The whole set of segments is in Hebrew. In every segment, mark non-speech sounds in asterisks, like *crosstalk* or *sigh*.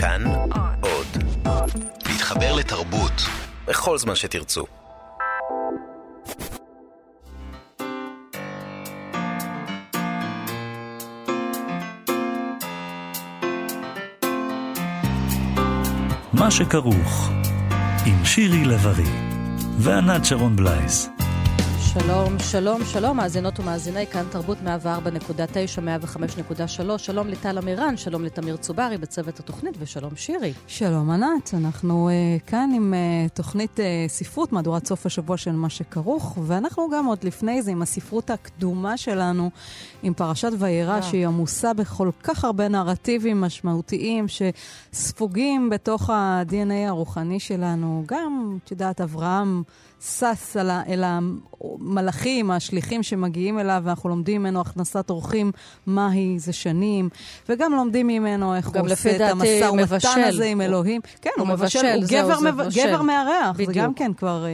כאן עוד. להתחבר לתרבות בכל זמן שתרצו. מה שכרוך עם שירי לב-ארי וענת שרון בלייס. שלום, שלום, שלום, מאזינות ומאזיני כאן תרבות 104.9, 105.3, שלום לטל אמירן, שלום לתמיר צוברי בצוות התוכנית, ושלום שירי. שלום ענת, אנחנו uh, כאן עם uh, תוכנית uh, ספרות, מהדורת סוף השבוע של מה שכרוך, ואנחנו גם עוד לפני זה עם הספרות הקדומה שלנו, עם פרשת וירא, yeah. שהיא עמוסה בכל כך הרבה נרטיבים משמעותיים שספוגים בתוך ה-DNA הרוחני שלנו. גם, את יודעת, אברהם... שש אל המלאכים, השליחים שמגיעים אליו, ואנחנו לומדים ממנו הכנסת אורחים, מהי זה שנים, וגם לומדים ממנו איך הוא עושה את המשא ומתן הזה עם אלוהים. כן, הוא, הוא מבשל, הוא גבר, מבשל. גבר מארח, זה גם כן כבר...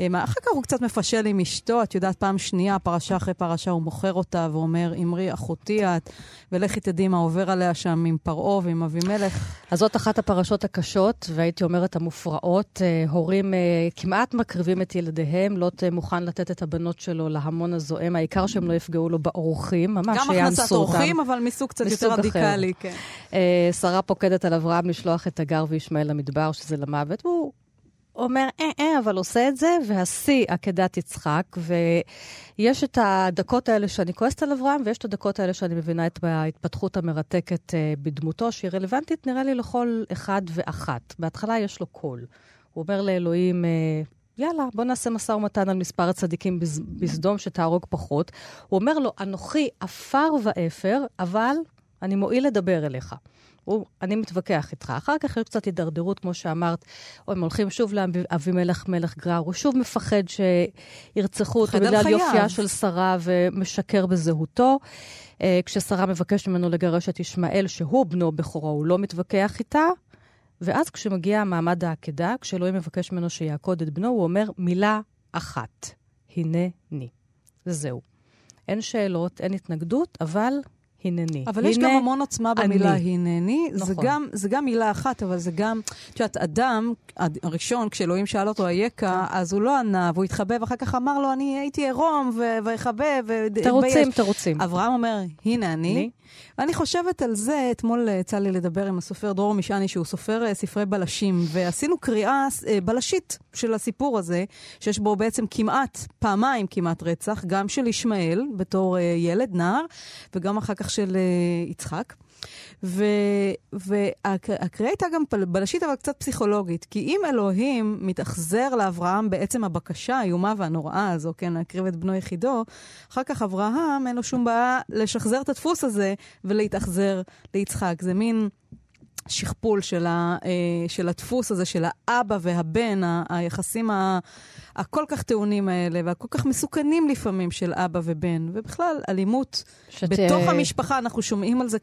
אה, אחר כך הוא קצת מפשל עם אשתו, את יודעת, פעם שנייה, פרשה אחרי פרשה, הוא מוכר אותה ואומר, אמרי אחותי את, ולכי תדעי מה עובר עליה שם עם פרעה ועם אבימלך. אז זאת אחת הפרשות הקשות, והייתי אומרת המופרעות. אה, הורים אה, כמעט מקריבים את ילדיהם, לוט מוכן לתת את הבנות שלו להמון הזועם, העיקר שהם לא יפגעו לו באורחים, ממש שיאנסו אותם. גם הכנסת אורחים, אבל מסוג קצת מסוג יותר רדיקלי, כן. שרה פוקדת על אברהם לשלוח את הגר וישמעאל למדבר, שזה למוות, והוא אומר, אה, אה, אבל עושה את זה, והשיא, עקדת יצחק, ויש את הדקות האלה שאני כועסת על אברהם, ויש את הדקות האלה שאני מבינה את ההתפתחות המרתקת אה, בדמותו, שהיא רלוונטית, נראה לי, לכל אחד ואחת. בהתחלה יש לו קול. הוא אומר לאלוהים, אה, יאללה, בוא נעשה משא ומתן על מספר הצדיקים בסדום שתהרוג פחות. הוא אומר לו, אנוכי עפר ואפר, אבל אני מועיל לדבר אליך. הוא, אני מתווכח איתך. אחר כך יש קצת הידרדרות, כמו שאמרת, או הם הולכים שוב לאבימלך מלך גרר, הוא שוב מפחד שירצחו אותו בגלל יופייה של שרה ומשקר בזהותו. Uh, כששרה מבקשת ממנו לגרש את ישמעאל, שהוא בנו בכורו, הוא לא מתווכח איתה. ואז כשמגיע מעמד העקדה, כשאלוהים מבקש ממנו שיעקוד את בנו, הוא אומר מילה אחת, הנני. וזהו. אין שאלות, אין התנגדות, אבל הנני. אבל יש גם המון עוצמה במילה הנני. נכון. זה גם, זה גם מילה אחת, אבל זה גם, את יודעת, אדם, הראשון, כשאלוהים שאל אותו אייכה, כן. אז הוא לא ענה, והוא התחבא, ואחר כך אמר לו, אני הייתי עירום, ואחבא, והתבייש. תירוצים, תירוצים. אברהם אומר, הנה אני. אני? ואני חושבת על זה, אתמול אה, יצא לי לדבר עם הסופר דרור משעני, שהוא סופר אה, ספרי בלשים, ועשינו קריאה אה, בלשית של הסיפור הזה, שיש בו בעצם כמעט, פעמיים כמעט רצח, גם של ישמעאל בתור ילד, נער, וגם אחר כך של יצחק. והקריאה הייתה גם בלשית, אבל קצת פסיכולוגית. כי אם אלוהים מתאכזר לאברהם בעצם הבקשה האיומה והנוראה הזו, כן, להקריב את בנו יחידו, אחר כך אברהם, אין לו שום בעיה לשחזר את הדפוס הזה ולהתאכזר ליצחק. זה מין... שכפול של, ה, אה, של הדפוס הזה, של האבא והבן, היחסים ה, הכל כך טעונים האלה, והכל כך מסוכנים לפעמים של אבא ובן, ובכלל, אלימות שת... בתוך המשפחה, אנחנו שומעים על זה,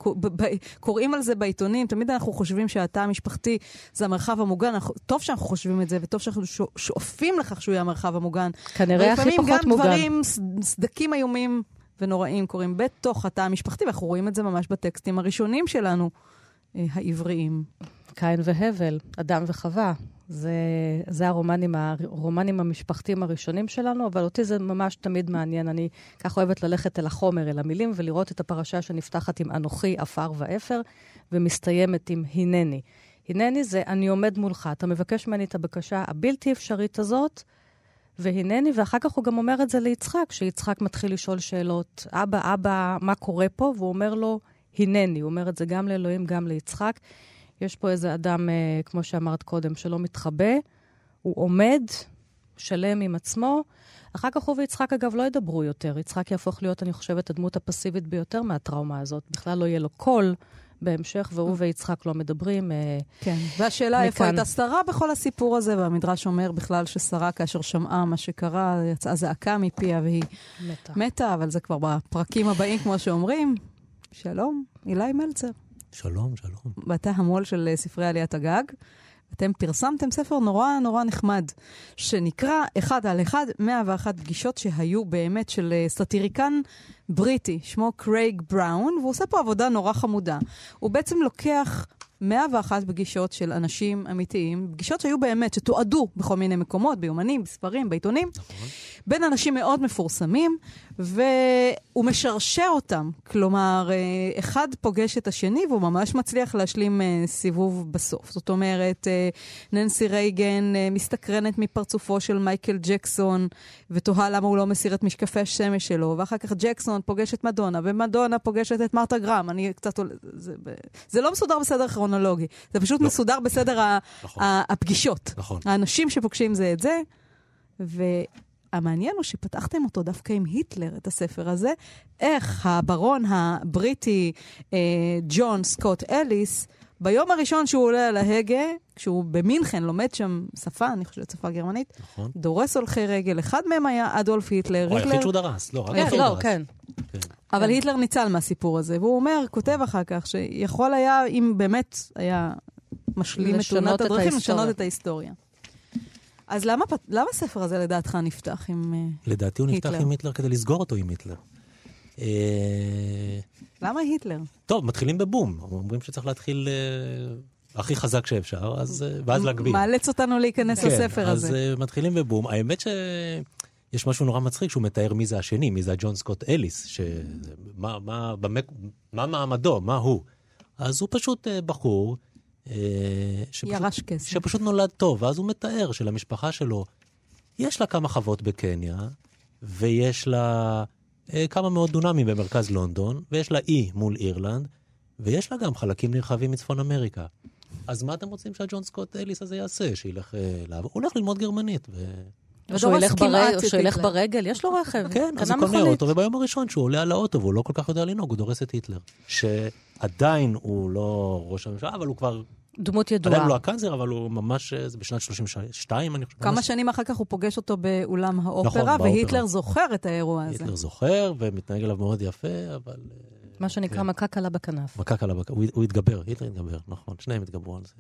קוראים על זה בעיתונים, תמיד אנחנו חושבים שהתא המשפחתי זה המרחב המוגן, אנחנו, טוב שאנחנו חושבים את זה, וטוב שאנחנו שואפים לכך שהוא יהיה המרחב המוגן. כנראה הכי פחות מוגן. ולפעמים גם דברים, סדקים איומים ונוראים קורים בתוך התא המשפחתי, ואנחנו רואים את זה ממש בטקסטים הראשונים שלנו. אה, העבריים. קין והבל, אדם וחווה. זה, זה הרומנים, הרומנים המשפחתיים הראשונים שלנו, אבל אותי זה ממש תמיד מעניין. אני כך אוהבת ללכת אל החומר, אל המילים, ולראות את הפרשה שנפתחת עם אנוכי, עפר ואפר, ומסתיימת עם הנני. הנני זה אני עומד מולך, אתה מבקש ממני את הבקשה הבלתי אפשרית הזאת, והנני, ואחר כך הוא גם אומר את זה ליצחק, שיצחק מתחיל לשאול שאלות, אבא, אבא, מה קורה פה? והוא אומר לו, הנני. הוא אומר את זה גם לאלוהים, גם ליצחק. יש פה איזה אדם, אה, כמו שאמרת קודם, שלא מתחבא, הוא עומד, שלם עם עצמו. אחר כך הוא ויצחק, אגב, לא ידברו יותר. יצחק יהפוך להיות, אני חושבת, הדמות הפסיבית ביותר מהטראומה הזאת. בכלל לא יהיה לו קול בהמשך, והוא ויצחק לא מדברים. אה, כן, והשאלה מכאן... איפה הייתה שרה בכל הסיפור הזה, והמדרש אומר בכלל ששרה, כאשר שמעה מה שקרה, יצאה זעקה מפיה והיא מתה. מתה, אבל זה כבר בפרקים הבאים, כמו שאומרים. שלום, אילי מלצר. שלום, שלום. ואתה המו"ל של אה, ספרי עליית הגג. אתם פרסמתם ספר נורא נורא נחמד, שנקרא אחד על אחד, 101 פגישות שהיו באמת של אה, סאטיריקן בריטי, שמו קרייג בראון, והוא עושה פה עבודה נורא חמודה. הוא בעצם לוקח 101 פגישות של אנשים אמיתיים, פגישות שהיו באמת, שתועדו בכל מיני מקומות, ביומנים, בספרים, בעיתונים, נכון. בין אנשים מאוד מפורסמים, והוא משרשר אותם. כלומר, אה, אחד פוגש את השני והוא ממש מצליח להשלים אה, סיבוב בסוף. זאת אומרת, אה, ננסי רייגן מסתקרנת מפרצופו של מייקל ג'קסון, ותוהה למה הוא לא מסיר את משקפי השמש שלו, ואחר כך ג'קסון פוגש את מדונה, ומדונה פוגשת את מרתה גרם. אני קצת... זה, זה לא מסודר בסדר כרונולוגי, זה פשוט לא. מסודר בסדר ה, נכון. הפגישות. נכון. האנשים שפוגשים זה את זה, ו... המעניין הוא שפתחתם אותו דווקא עם היטלר, את הספר הזה, איך הברון הבריטי אה, ג'ון סקוט אליס, ביום הראשון שהוא עולה על ההגה, כשהוא במינכן לומד שם שפה, אני חושבת שפה גרמנית, נכון. דורס הולכי רגל, אחד מהם היה אדולף היטלר. הוא היחיד שהוא דרס, לא, רק כן, לא, כן. כן. אבל כן. היטלר ניצל מהסיפור הזה, והוא אומר, כותב אחר כך, שיכול היה, אם באמת היה משלים את תאונת הדרכים, לשנות את ההיסטוריה. אז למה, למה הספר הזה לדעתך נפתח עם היטלר? לדעתי הוא נפתח עם היטלר כדי לסגור אותו עם היטלר. אה, למה היטלר? טוב, מתחילים בבום. אומרים שצריך להתחיל אה, הכי חזק שאפשר, אז, אה, ואז להגביל. מאלץ אותנו להיכנס כן, לספר הזה. כן, אז מתחילים בבום. האמת ש... יש משהו נורא מצחיק שהוא מתאר מי זה השני, מי זה הג'ון סקוט אליס, ש... מה, מה, במק... מה מעמדו, מה הוא. אז הוא פשוט בחור אה, שפשוט, ירש כסף. שפשוט נולד טוב, ואז הוא מתאר שלמשפחה שלו, יש לה כמה חוות בקניה, ויש לה אה, כמה מאות דונמים במרכז לונדון, ויש לה אי מול אירלנד, ויש לה גם חלקים נרחבים מצפון אמריקה. אז מה אתם רוצים שהג'ון סקוט אליס הזה יעשה? שילך אה, לעבוד? הוא הולך ללמוד גרמנית. ו... שהוא ילך, ברג... ילך ברגל, יש לו רכב, כן, אז הוא קונה אוטו, וביום הראשון שהוא עולה על האוטו והוא לא כל כך יודע לנהוג, הוא דורס את היטלר. שעדיין הוא לא ראש הממשלה, אבל הוא כבר... דמות ידועה. עדיין הוא לא הקאנזר, אבל הוא ממש, זה בשנת 32, אני חושב. כמה שנים אחר כך הוא פוגש אותו באולם האופרה, נכון, והיטלר זוכר את האירוע הזה. היטלר זוכר ומתנהג אליו מאוד יפה, אבל... מה שנקרא כן. מכה קלה בכנף. מכה קלה בכנף, הוא, הוא התגבר, היטלר התגבר, נכון, שניהם התגברו על זה.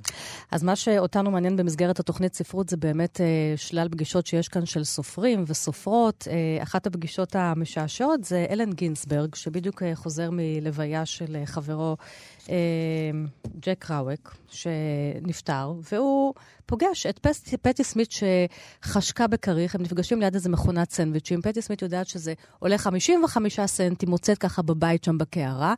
אז מה שאותנו מעניין במסגרת התוכנית ספרות זה באמת אה, שלל פגישות שיש כאן של סופרים וסופרות. אה, אחת הפגישות המשעשעות זה אלן גינסברג, שבדיוק אה, חוזר מלוויה של אה, חברו ג'ק ראווק, שנפטר, והוא פוגש את פטי, פטי סמית שחשקה בכריך, הם נפגשים ליד איזה מכונת סנדוויצ'ים. פטי סמית יודעת שזה עולה 55 סנט, היא מוצאת ככה בבית שם בקערה.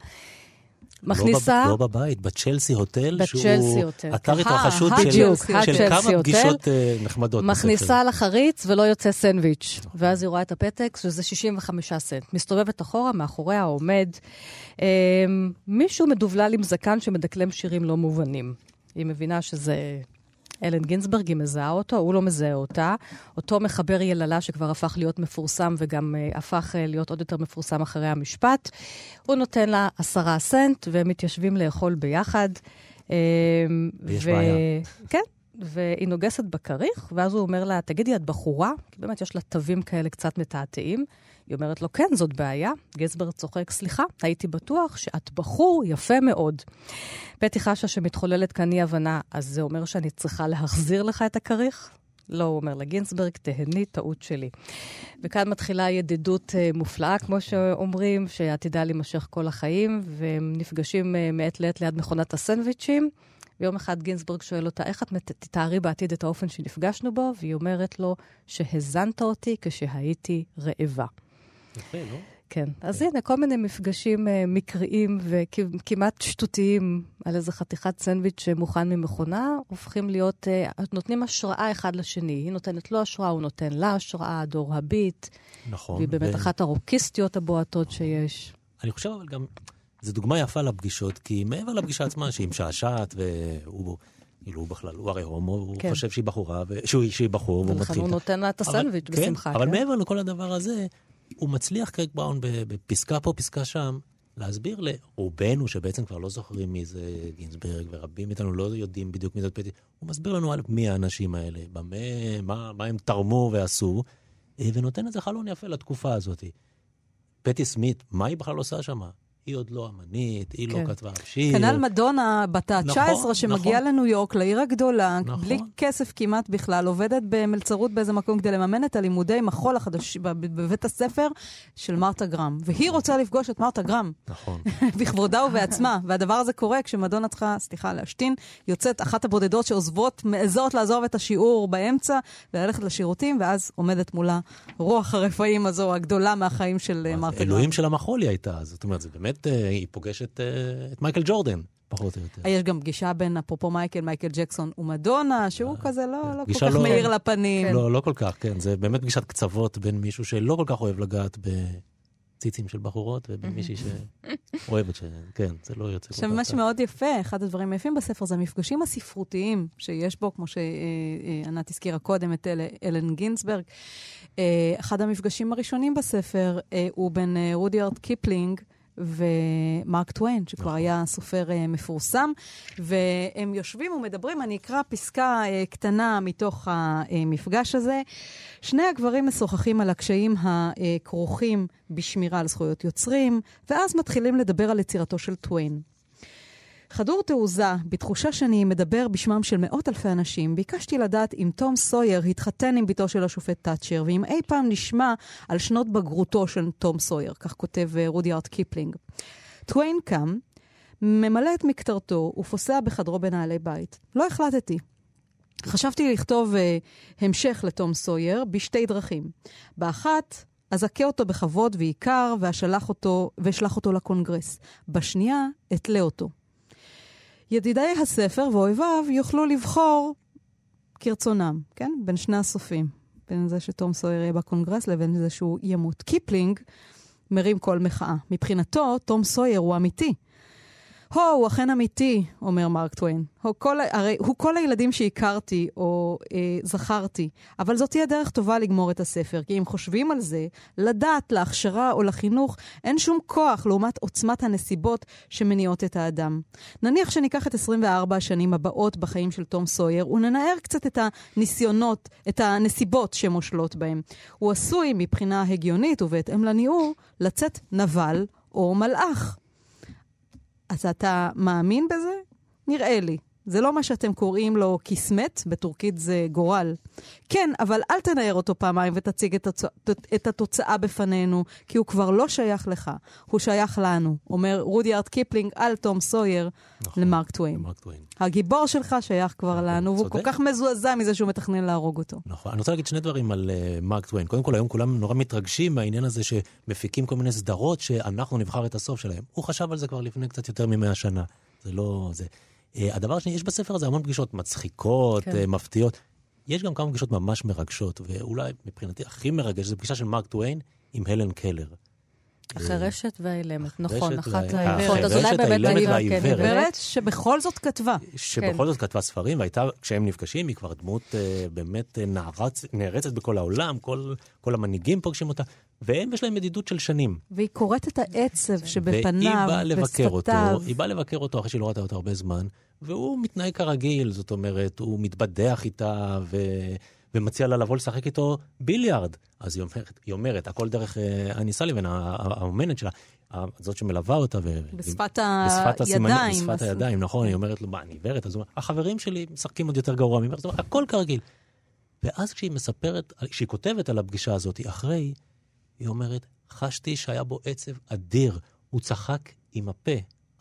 מכניסה... לא, לא בבית, בצ'לסי הוטל, בצ'לסי שהוא הוטל. אתר התרחשות של, של כמה פגישות uh, נחמדות. מכניסה לחריץ ולא יוצא סנדוויץ'. ואז היא רואה את הפתק, שזה 65 סנט. מסתובבת אחורה, מאחוריה עומד אה, מישהו מדובלל עם זקן שמדקלם שירים לא מובנים. היא מבינה שזה אלן גינזברג, היא מזהה אותו, הוא לא מזהה אותה. אותו מחבר יללה שכבר הפך להיות מפורסם וגם uh, הפך uh, להיות עוד יותר מפורסם אחרי המשפט. הוא נותן לה עשרה סנט והם מתיישבים לאכול ביחד. Uh, ויש ו... בעיה. כן. והיא נוגסת בכריך, ואז הוא אומר לה, תגידי, את בחורה? כי באמת יש לה תווים כאלה קצת מתעתעים. היא אומרת לו, כן, זאת בעיה. גסברג צוחק, סליחה, הייתי בטוח שאת בחור יפה מאוד. פטי חשה שמתחוללת כאן אי-הבנה, אז זה אומר שאני צריכה להחזיר לך את הכריך? לא, הוא אומר לגינסברג, תהני, טעות שלי. וכאן מתחילה ידידות uh, מופלאה, כמו שאומרים, שעתידה להימשך כל החיים, והם נפגשים uh, מעת לעת ליד מכונת הסנדוויצ'ים. ויום אחד גינסברג שואל אותה, איך את תתארי בעתיד את האופן שנפגשנו בו? והיא אומרת לו, שהזנת אותי כשהייתי רעבה. יפה, לא? כן. אז הנה, כל מיני מפגשים uh, מקריים וכמעט שטותיים על איזה חתיכת סנדוויץ' שמוכן ממכונה, הופכים להיות, uh, נותנים השראה אחד לשני. היא נותנת לו השראה, הוא נותן לה השראה, דור הביט. נכון. והיא באמת ו... אחת הרוקיסטיות הבועטות שיש. אני חושב אבל גם, זו דוגמה יפה לפגישות, כי מעבר לפגישה עצמה, שהיא משעשעת, והוא... כאילו, הוא בכלל, הוא הרי הומו, הוא כן. חושב שהיא בחורה, שהוא, שהיא בחור, והוא מתחיל... ולכן הוא נותן לה את הסנדוויץ' בשמחה. כן, אבל מעבר לכל הדבר הזה, הוא מצליח, קרק בראון, בפסקה פה, פסקה שם, להסביר לרובנו, שבעצם כבר לא זוכרים מי זה גינזברג, ורבים מאיתנו לא יודעים בדיוק מי זה פטי, הוא מסביר לנו על מי האנשים האלה, במה, מה, מה הם תרמו ועשו, אה, ונותן איזה חלון יפה לתקופה הזאת. פטי סמית, מה היא בכלל עושה שם? היא עוד לא אמנית, היא לא כן. כתבה שיר. כנ"ל מדונה, בת ה-19, נכון, שמגיעה נכון. לניו יורק, לעיר הגדולה, נכון. בלי כסף כמעט בכלל, עובדת במלצרות באיזה מקום כדי לממן את הלימודי מחול החדש בבית הספר של מרתה גרם. והיא רוצה לפגוש את מרתה גרם, נכון. *laughs* בכבודה ובעצמה. והדבר הזה קורה כשמדונה צריכה, סליחה, להשתין, יוצאת אחת הבודדות שעוזבות, מעזות לעזוב את השיעור באמצע וללכת לשירותים, ואז עומדת מולה רוח הרפאים הזו, הגדולה מהחיים של אה, מרתה גרם. אלוהים של המחול היא הייתה, זאת אומרת, זה באמת, אה, היא פוגשת אה, את מייקל ג'ורדן, פחות או יותר. יש גם פגישה בין, אפרופו מייקל, מייקל ג'קסון ומדונה, שהוא כזה לא, לא כל כך לא- מאיר לפנים. לא, לא כל כך, כן. זה באמת פגישת קצוות בין מישהו שלא כל כך אוהב לגעת בציצים של בחורות, ובין מישהי שאוהבת ש... כן, זה לא יוצא. עכשיו, מה. שמאוד יפה, אחד הדברים היפים בספר, זה המפגשים הספרותיים שיש בו, כמו שענת הזכירה קודם, את אל, אלן גינזברג. אה, אחד המפגשים הראשונים בספר אה, הוא בין אה, רודיארד קיפלינג ומרק טוויין, שכבר נכון. היה סופר אה, מפורסם, והם יושבים ומדברים, אני אקרא פסקה אה, קטנה מתוך המפגש הזה. שני הגברים משוחחים על הקשיים הכרוכים בשמירה על זכויות יוצרים, ואז מתחילים לדבר על יצירתו של טוויין. חדור תעוזה, בתחושה שאני מדבר בשמם של מאות אלפי אנשים, ביקשתי לדעת אם תום סויר התחתן עם בתו של השופט תאצ'ר, ואם אי פעם נשמע על שנות בגרותו של תום סויר, כך כותב אה, רודיארד קיפלינג. טוויין קם, ממלא את מקטרתו ופוסע בחדרו בנעלי בית. לא החלטתי. חשבתי לכתוב אה, המשך לתום סויר בשתי דרכים. באחת, אזכה אותו בכבוד ויקר ואשלח אותו, ואשלח אותו לקונגרס. בשנייה, אתלה אותו. ידידי הספר ואויביו יוכלו לבחור כרצונם, כן? בין שני הסופים. בין זה שתום סויר יהיה בקונגרס לבין זה שהוא ימות. קיפלינג מרים קול מחאה. מבחינתו, תום סויר הוא אמיתי. הו, הוא אכן אמיתי, אומר מרק טוויין. הוא כל, הרי הוא כל הילדים שהכרתי או אה, זכרתי, אבל זאת תהיה דרך טובה לגמור את הספר, כי אם חושבים על זה, לדת, להכשרה או לחינוך, אין שום כוח לעומת עוצמת הנסיבות שמניעות את האדם. נניח שניקח את 24 השנים הבאות בחיים של תום סויר, וננער קצת את הניסיונות, את הנסיבות שמושלות בהם. הוא עשוי מבחינה הגיונית ובהתאם לניעור, לצאת נבל או מלאך. אז אתה מאמין בזה? נראה לי. זה לא מה שאתם קוראים לו kismet, בטורקית זה גורל. כן, אבל אל תנער אותו פעמיים ותציג את, התוצ... את התוצאה בפנינו, כי הוא כבר לא שייך לך, הוא שייך לנו, אומר רודיארד קיפלינג על תום סויר נכון, למרק טוויין. למרק טוויין. הגיבור שלך שייך כבר נכון, לנו, והוא כל. כך מזועזע מזה שהוא מתכנן להרוג אותו. נכון. אני רוצה להגיד שני דברים על uh, מרק טוויין. קודם כל, היום כולם נורא מתרגשים מהעניין הזה שמפיקים כל מיני סדרות שאנחנו נבחר את הסוף שלהם. הוא חשב על זה כבר לפני קצת יותר ממאה שנה. זה לא... זה... Uh, הדבר השני, יש בספר הזה המון פגישות מצחיקות, כן. כן. uh, מפתיעות. יש גם כמה פגישות ממש מרגשות, ואולי מבחינתי הכי מרגש, זו פגישה של מרק טוויין עם הלן קלר. החירשת והאילמת, נכון, אחת העיוורות. אז אולי החירשת, באמת. כן, שבכל זאת כתבה. שבכל זאת כתבה ספרים, והייתה, כשהם נפגשים, היא כבר דמות אה, באמת אה, נערצת בכל העולם, כל, כל המנהיגים פוגשים אותה, והם יש להם ידידות של שנים. והיא קוראת את העצב והיא שבפניו, באה לבקר אותו. היא באה לבקר אותו אחרי שהיא לא ראתה אותו הרבה זמן, והוא מתנהג כרגיל, זאת אומרת, הוא מתבדח איתה, ו... ומציע לה לבוא לשחק איתו ביליארד. אז היא אומרת, היא אומרת הכל דרך אה, אני סליבן, ה- ה- האומנת שלה, ה- זאת שמלווה אותה. ו... בשפת בשפת הסימנים, הידיים. בשפת הידיים, נכון, היא אומרת לו, מה, אני עיוורת? אז הוא אומר, החברים שלי משחקים עוד יותר גרוע ממך, זאת אומרת, הכל כרגיל. ואז כשהיא מספרת, כשהיא כותבת על הפגישה הזאת אחרי, היא אומרת, חשתי שהיה בו עצב אדיר, הוא צחק עם הפה,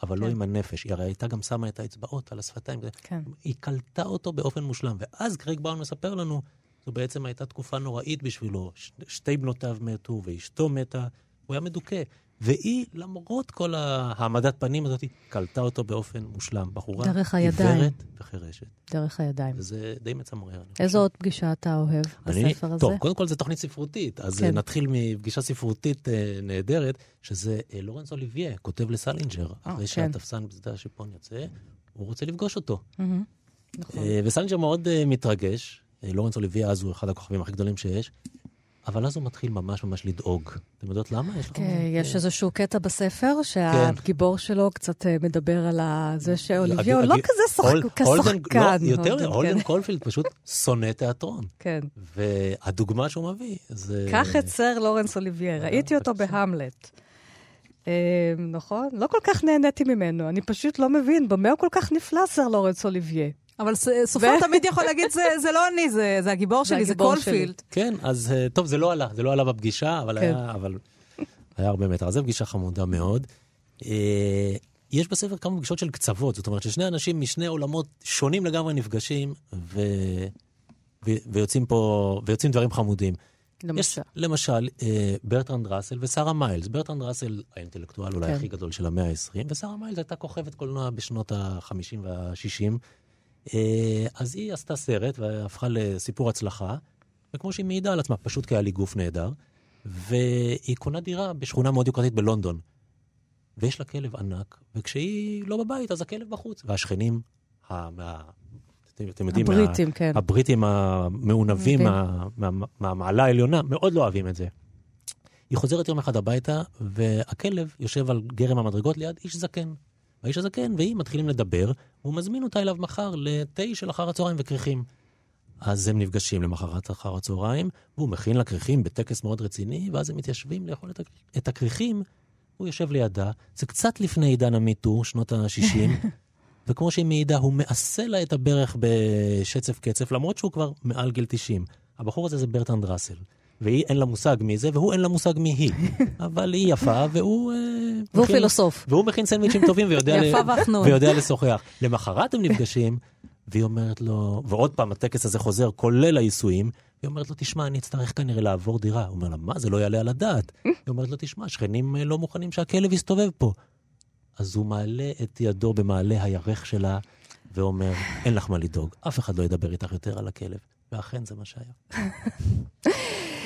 אבל לא כן. עם הנפש. היא הרי הייתה גם שמה את האצבעות על השפתיים. כן. היא קלטה אותו באופן מושלם. ואז קרייג בראון מספר לנו, זו בעצם הייתה תקופה נוראית בשבילו. ש- שתי בנותיו מתו ואשתו מתה, הוא היה מדוכא. והיא, למרות כל העמדת פנים הזאת, קלטה אותו באופן מושלם. בחורה דרך הידיים. עיוורת וחירשת. דרך הידיים. וזה די מצמרר. איזו עוד פגישה אתה אוהב אני, בספר הזה? טוב, קודם כל זה תוכנית ספרותית, אז כן. נתחיל מפגישה ספרותית אה, נהדרת, שזה אה, לורנס אוליבייה, כותב לסלינג'ר, אחרי כן. שהתפסן בשדה השיפון יוצא, הוא רוצה לפגוש אותו. מהמם. נכון. אה, וסלינג'ר מאוד אה, מתרגש, אה, לורנס אוליביה אז הוא אחד הכוכבים הכי גדולים שיש, אבל אז הוא מתחיל ממש ממש לדאוג. אתם יודעות למה? יש. כן, יש איזשהו קטע בספר שהגיבור שלו קצת אה, מדבר על זה שאוליבייה לא הג- כזה הולדן- כשחקן. לא, יותר, הולדן, כן. קולפילד פשוט שונא תיאטרון. כן. והדוגמה שהוא מביא זה... קח את סר לורנס אוליבייר, ראיתי אותו בהמלט. אה, נכון? לא כל כך נהניתי ממנו, אני פשוט לא מבין במה הוא כל כך נפלא, סר לורנס אוליביה. אבל סופר תמיד יכול להגיד, זה לא אני, זה הגיבור שלי, זה קולפילד. כן, אז אה, טוב, זה לא עלה, זה לא עלה בפגישה, אבל כן. היה הרבה מתח. אז זו פגישה חמודה מאוד. אה, יש בספר כמה פגישות של קצוות, זאת אומרת ששני אנשים משני עולמות שונים לגמרי נפגשים, ו... ו... ויוצאים פה, ויוצאים דברים חמודים. למשל. יש, למשל, אה, ברטרנד ראסל ושרה מיילס. ברטרנד ראסל, האינטלקטואל אולי כן. הכי גדול של המאה ה-20, ושרה מיילס הייתה כוכבת קולנוע בשנות ה-50 וה-60. אה, אז היא עשתה סרט והפכה לסיפור הצלחה, וכמו שהיא מעידה על עצמה, פשוט כי היה לי גוף נהדר, והיא קונה דירה בשכונה מאוד יוקרתית בלונדון. ויש לה כלב ענק, וכשהיא לא בבית, אז הכלב בחוץ. והשכנים, מה, אתם, אתם יודעים, הבריטים, מה, כן. הבריטים המעונבים מה, מה, מהמעלה העליונה, מאוד לא אוהבים את זה. היא חוזרת יום אחד הביתה, והכלב יושב על גרם המדרגות ליד איש זקן. והאיש הזקן והיא מתחילים לדבר, והוא מזמין אותה אליו מחר לתה של אחר הצהריים וכריכים. אז הם נפגשים למחרת אחר הצהריים, והוא מכין לה כריכים בטקס מאוד רציני, ואז הם מתיישבים לאכול את הכריכים, הוא יושב לידה, זה קצת לפני עידן המיטו, שנות ה-60, *laughs* וכמו שהיא מעידה, הוא מעשה לה את הברך בשצף קצף, למרות שהוא כבר מעל גיל 90. הבחור הזה זה ברטנד ראסל. והיא אין לה מושג מי זה, והוא אין לה מושג מי היא. *laughs* אבל היא יפה, והוא... אה, והוא מכין, פילוסוף. והוא מכין סנדוויצ'ים טובים ויודע, *laughs* ל... ויודע לשוחח. למחרת הם נפגשים, והיא אומרת לו, ועוד פעם הטקס הזה חוזר, כולל העיסויים, היא אומרת לו, תשמע, אני אצטרך כנראה לעבור דירה. הוא אומר לה, מה, זה לא יעלה על הדעת. *laughs* היא אומרת לו, תשמע, שכנים אה, לא מוכנים שהכלב יסתובב פה. אז הוא מעלה את ידו במעלה הירך שלה, ואומר, אין לך מה לדאוג, אף אחד לא ידבר איתך יותר על הכלב. ואכן זה מה שהיה.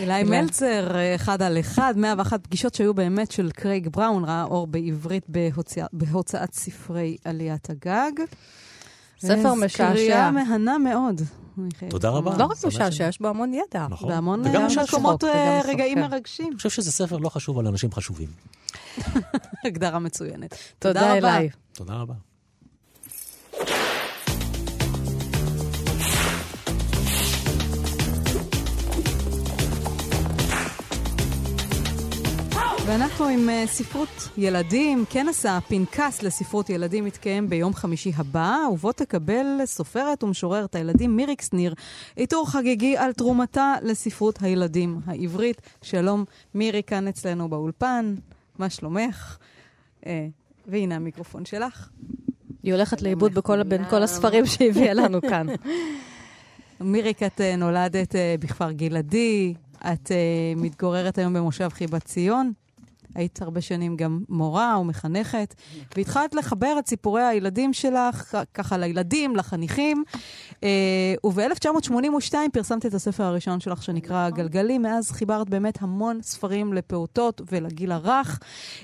אילי מלצר, אחד על אחד, 101 פגישות שהיו באמת של קרייג בראון, ראה אור בעברית בהוצאת ספרי עליית הגג. ספר משעשע. קריאה מהנה מאוד. תודה רבה. לא רק משעשע, יש בו המון ידע. נכון. והמון מקומות אה, רגעים מרגשים. אני חושב שזה ספר לא חשוב על אנשים חשובים. *laughs* הגדרה מצוינת. תודה רבה. תודה רבה. ואנחנו עם uh, ספרות ילדים. כנס הפנקס לספרות ילדים מתקיים ביום חמישי הבא, ובו תקבל סופרת ומשוררת הילדים מיריק שניר עיטור חגיגי על תרומתה לספרות הילדים העברית. שלום, מירי כאן אצלנו באולפן, מה שלומך? Uh, והנה המיקרופון שלך. היא הולכת לאיבוד בכל, בין כל הספרים שהביאה לנו כאן. *laughs* מיריק, את uh, נולדת uh, בכפר גלעדי, את uh, מתגוררת היום במושב חיבת ציון. היית הרבה שנים גם מורה ומחנכת, והתחלת לחבר את סיפורי הילדים שלך, ככה לילדים, לחניכים. אה, וב-1982 פרסמת את הספר הראשון שלך שנקרא גלגלים. מאז חיברת באמת המון ספרים לפעוטות ולגיל הרך.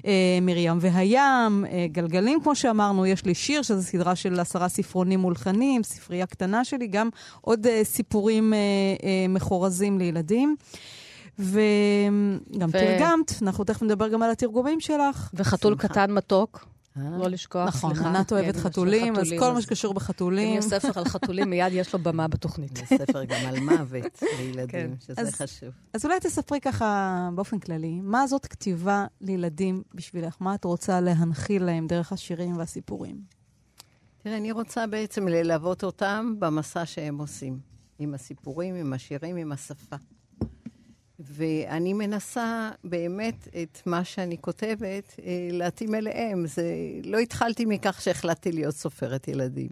אה, מרים והים, אה, גלגלים, כמו שאמרנו, יש לי שיר, שזו סדרה של עשרה ספרונים מולחנים, ספרייה קטנה שלי, גם עוד סיפורים מחורזים לילדים. וגם ו... תרגמת, אנחנו תכף נדבר גם על התרגומים שלך. וחתול שמחה. קטן מתוק. אה? לא לשכוח, נכון, סליחה. נכון, ענת אוהבת כן, חתולים, אז כל מה שקשור בחתולים. אם יש ספר על חתולים, מיד יש לו במה בתוכנית. יש ספר גם על מוות לילדים, כן. שזה אז, חשוב. אז אולי תספרי ככה באופן כללי, מה זאת כתיבה לילדים בשבילך? מה את רוצה להנחיל להם דרך השירים והסיפורים? תראה, אני רוצה בעצם ללוות אותם במסע שהם עושים. עם הסיפורים, עם השירים, עם השפה. ואני מנסה באמת את מה שאני כותבת אה, להתאים אליהם. זה, לא התחלתי מכך שהחלטתי להיות סופרת ילדים.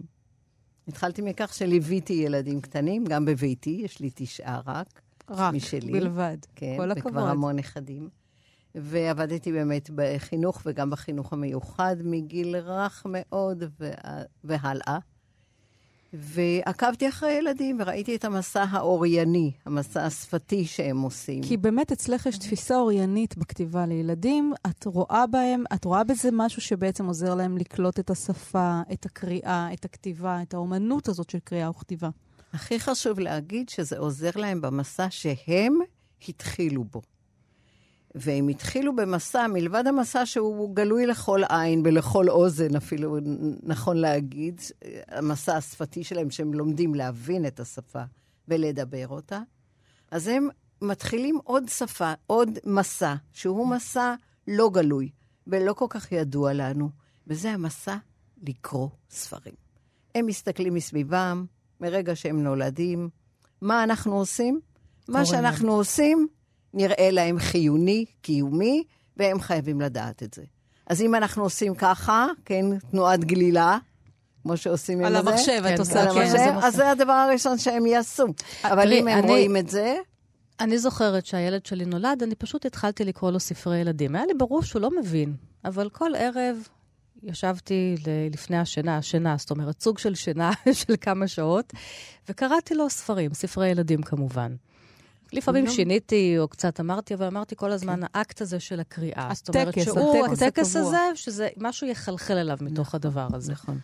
התחלתי מכך שליוויתי ילדים קטנים, גם בביתי, יש לי תשעה רק. רק, משלי. בלבד. כן, כל הכבוד. וכבר המון נכדים. ועבדתי באמת בחינוך וגם בחינוך המיוחד מגיל רך מאוד והלאה. ועקבתי אחרי ילדים וראיתי את המסע האורייני, המסע השפתי שהם עושים. כי באמת אצלך יש תפיסה אוריינית בכתיבה לילדים. את רואה בהם, את רואה בזה משהו שבעצם עוזר להם לקלוט את השפה, את הקריאה, את הכתיבה, את האומנות הזאת של קריאה וכתיבה. הכי חשוב להגיד שזה עוזר להם במסע שהם התחילו בו. והם התחילו במסע, מלבד המסע שהוא גלוי לכל עין ולכל אוזן, אפילו נכון להגיד, המסע השפתי שלהם, שהם לומדים להבין את השפה ולדבר אותה, אז הם מתחילים עוד שפה, עוד מסע, שהוא מסע לא גלוי, ולא כל כך ידוע לנו, וזה המסע לקרוא ספרים. הם מסתכלים מסביבם, מרגע שהם נולדים. מה אנחנו עושים? מה שאנחנו. עושים נראה להם חיוני, קיומי, והם חייבים לדעת את זה. אז אם אנחנו עושים ככה, כן, תנועת גלילה, כמו שעושים עם זה. על המחשב, את עושה, כן. אז זה הדבר הראשון שהם יעשו. אבל אם הם רואים את זה... אני זוכרת שהילד שלי נולד, אני פשוט התחלתי לקרוא לו ספרי ילדים. היה לי ברור שהוא לא מבין, אבל כל ערב ישבתי לפני השינה, השינה, זאת אומרת, סוג של שינה *laughs* של כמה שעות, וקראתי לו ספרים, ספרי ילדים כמובן. לפעמים. שיניתי או קצת אמרתי, אבל אמרתי כל הזמן, כן. האקט הזה של הקריאה. הטקס, זאת אומרת שהוא, הטקס, הזה, שזה משהו יחלחל אליו מתוך נכון, הדבר הזה. נכון.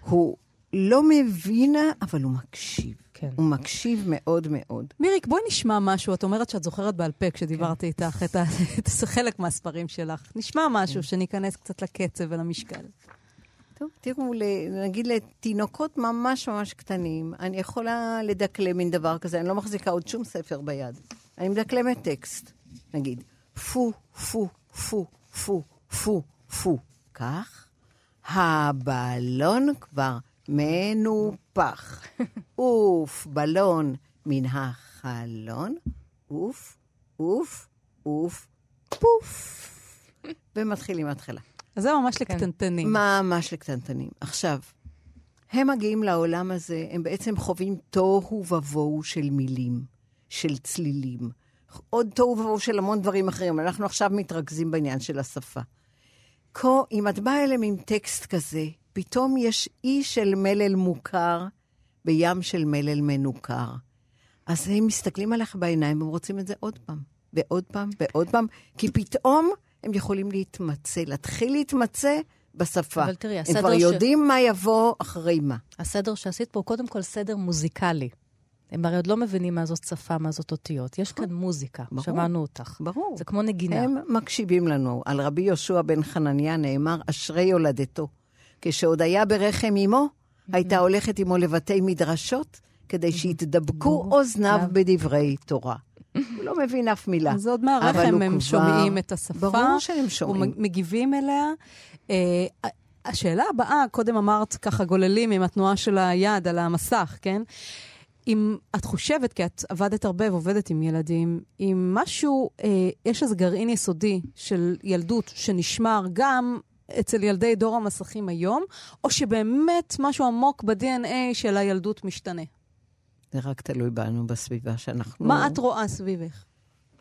הוא לא מבין, אבל הוא מקשיב. כן. הוא מקשיב מאוד מאוד. מיריק, בואי נשמע משהו. את אומרת שאת זוכרת בעל פה כשדיברתי כן. איתך. *laughs* את חלק מהספרים שלך. נשמע משהו, כן. שניכנס קצת לקצב ולמשקל. טוב, תראו, נגיד לתינוקות ממש ממש קטנים, אני יכולה לדקלם מין דבר כזה, אני לא מחזיקה עוד שום ספר ביד. אני מדקלמת טקסט, נגיד, פו, פו, פו, פו, פו, פו. כך, הבלון כבר מנופח. *laughs* אוף, בלון מן החלון, אוף, אוף, אוף, פוף. *laughs* ומתחילים מההתחלה. אז זה ממש כן. לקטנטנים. ממש לקטנטנים. עכשיו, הם מגיעים לעולם הזה, הם בעצם חווים תוהו ובוהו של מילים, של צלילים. עוד תוהו ובוהו של המון דברים אחרים. אנחנו עכשיו מתרכזים בעניין של השפה. כה, אם את באה אליהם עם טקסט כזה, פתאום יש אי של מלל מוכר בים של מלל מנוכר. אז הם מסתכלים עליך בעיניים והם רוצים את זה עוד פעם, ועוד פעם, ועוד פעם, כי פתאום הם יכולים להתמצא, להתחיל להתמצא בשפה. אבל תראי, הסדר ש... הם כבר יודעים מה יבוא אחרי מה. הסדר שעשית פה הוא קודם כל סדר מוזיקלי. הם הרי עוד לא מבינים מה זאת שפה, מה זאת אותיות. יש כאן מוזיקה, ברור, שמענו אותך. ברור. זה כמו נגינה. הם מקשיבים לנו. על רבי יהושע בן חנניה נאמר, אשרי יולדתו. כשעוד היה ברחם אמו, הייתה הולכת עמו לבתי מדרשות, כדי שיתדבקו אוזניו בדברי תורה. הוא לא מבין אף מילה. אז עוד מהרחם הם כבר... שומעים את השפה. ברור שהם שומעים. ומגיבים אליה. Uh, השאלה הבאה, קודם אמרת ככה גוללים עם התנועה של היד על המסך, כן? אם את חושבת, כי את עבדת הרבה ועובדת עם ילדים, אם משהו, אה, יש איזה גרעין יסודי של ילדות שנשמר גם אצל ילדי דור המסכים היום, או שבאמת משהו עמוק ב-DNA של הילדות משתנה? זה רק תלוי בנו, בסביבה שאנחנו... מה את רואה סביבך?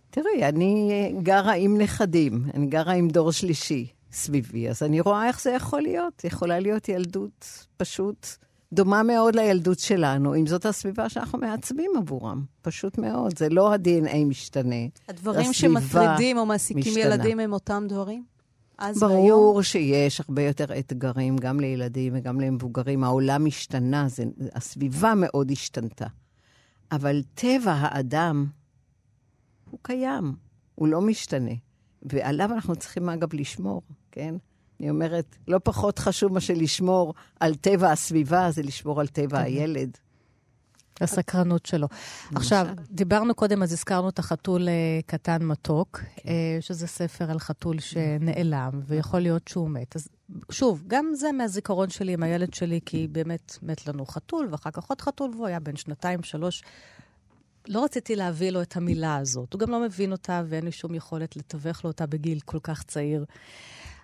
תראי, אני גרה עם נכדים, אני גרה עם דור שלישי סביבי, אז אני רואה איך זה יכול להיות. יכולה להיות ילדות פשוט דומה מאוד לילדות שלנו, אם זאת הסביבה שאנחנו מעצבים עבורם. פשוט מאוד, זה לא ה-DNA משתנה. הדברים שמטרידים או מעסיקים משתנה. ילדים הם אותם דברים? אז ברור והיום... שיש הרבה יותר אתגרים, גם לילדים וגם למבוגרים. העולם השתנה, זה, הסביבה מאוד השתנתה. אבל טבע האדם הוא קיים, הוא לא משתנה. ועליו אנחנו צריכים, אגב, לשמור, כן? אני אומרת, לא פחות חשוב מאשר לשמור על טבע הסביבה, זה לשמור על טבע הילד. הסקרנות שלו. עכשיו, דיברנו קודם, אז הזכרנו את החתול אה, קטן מתוק, כן. אה, שזה ספר על חתול שנעלם, ויכול להיות שהוא מת. אז שוב, גם זה מהזיכרון שלי עם הילד שלי, כי באמת מת לנו חתול, ואחר כך עוד חתול, והוא היה בן שנתיים, שלוש. לא רציתי להביא לו את המילה הזאת. הוא גם לא מבין אותה, ואין לי שום יכולת לתווך לו אותה בגיל כל כך צעיר.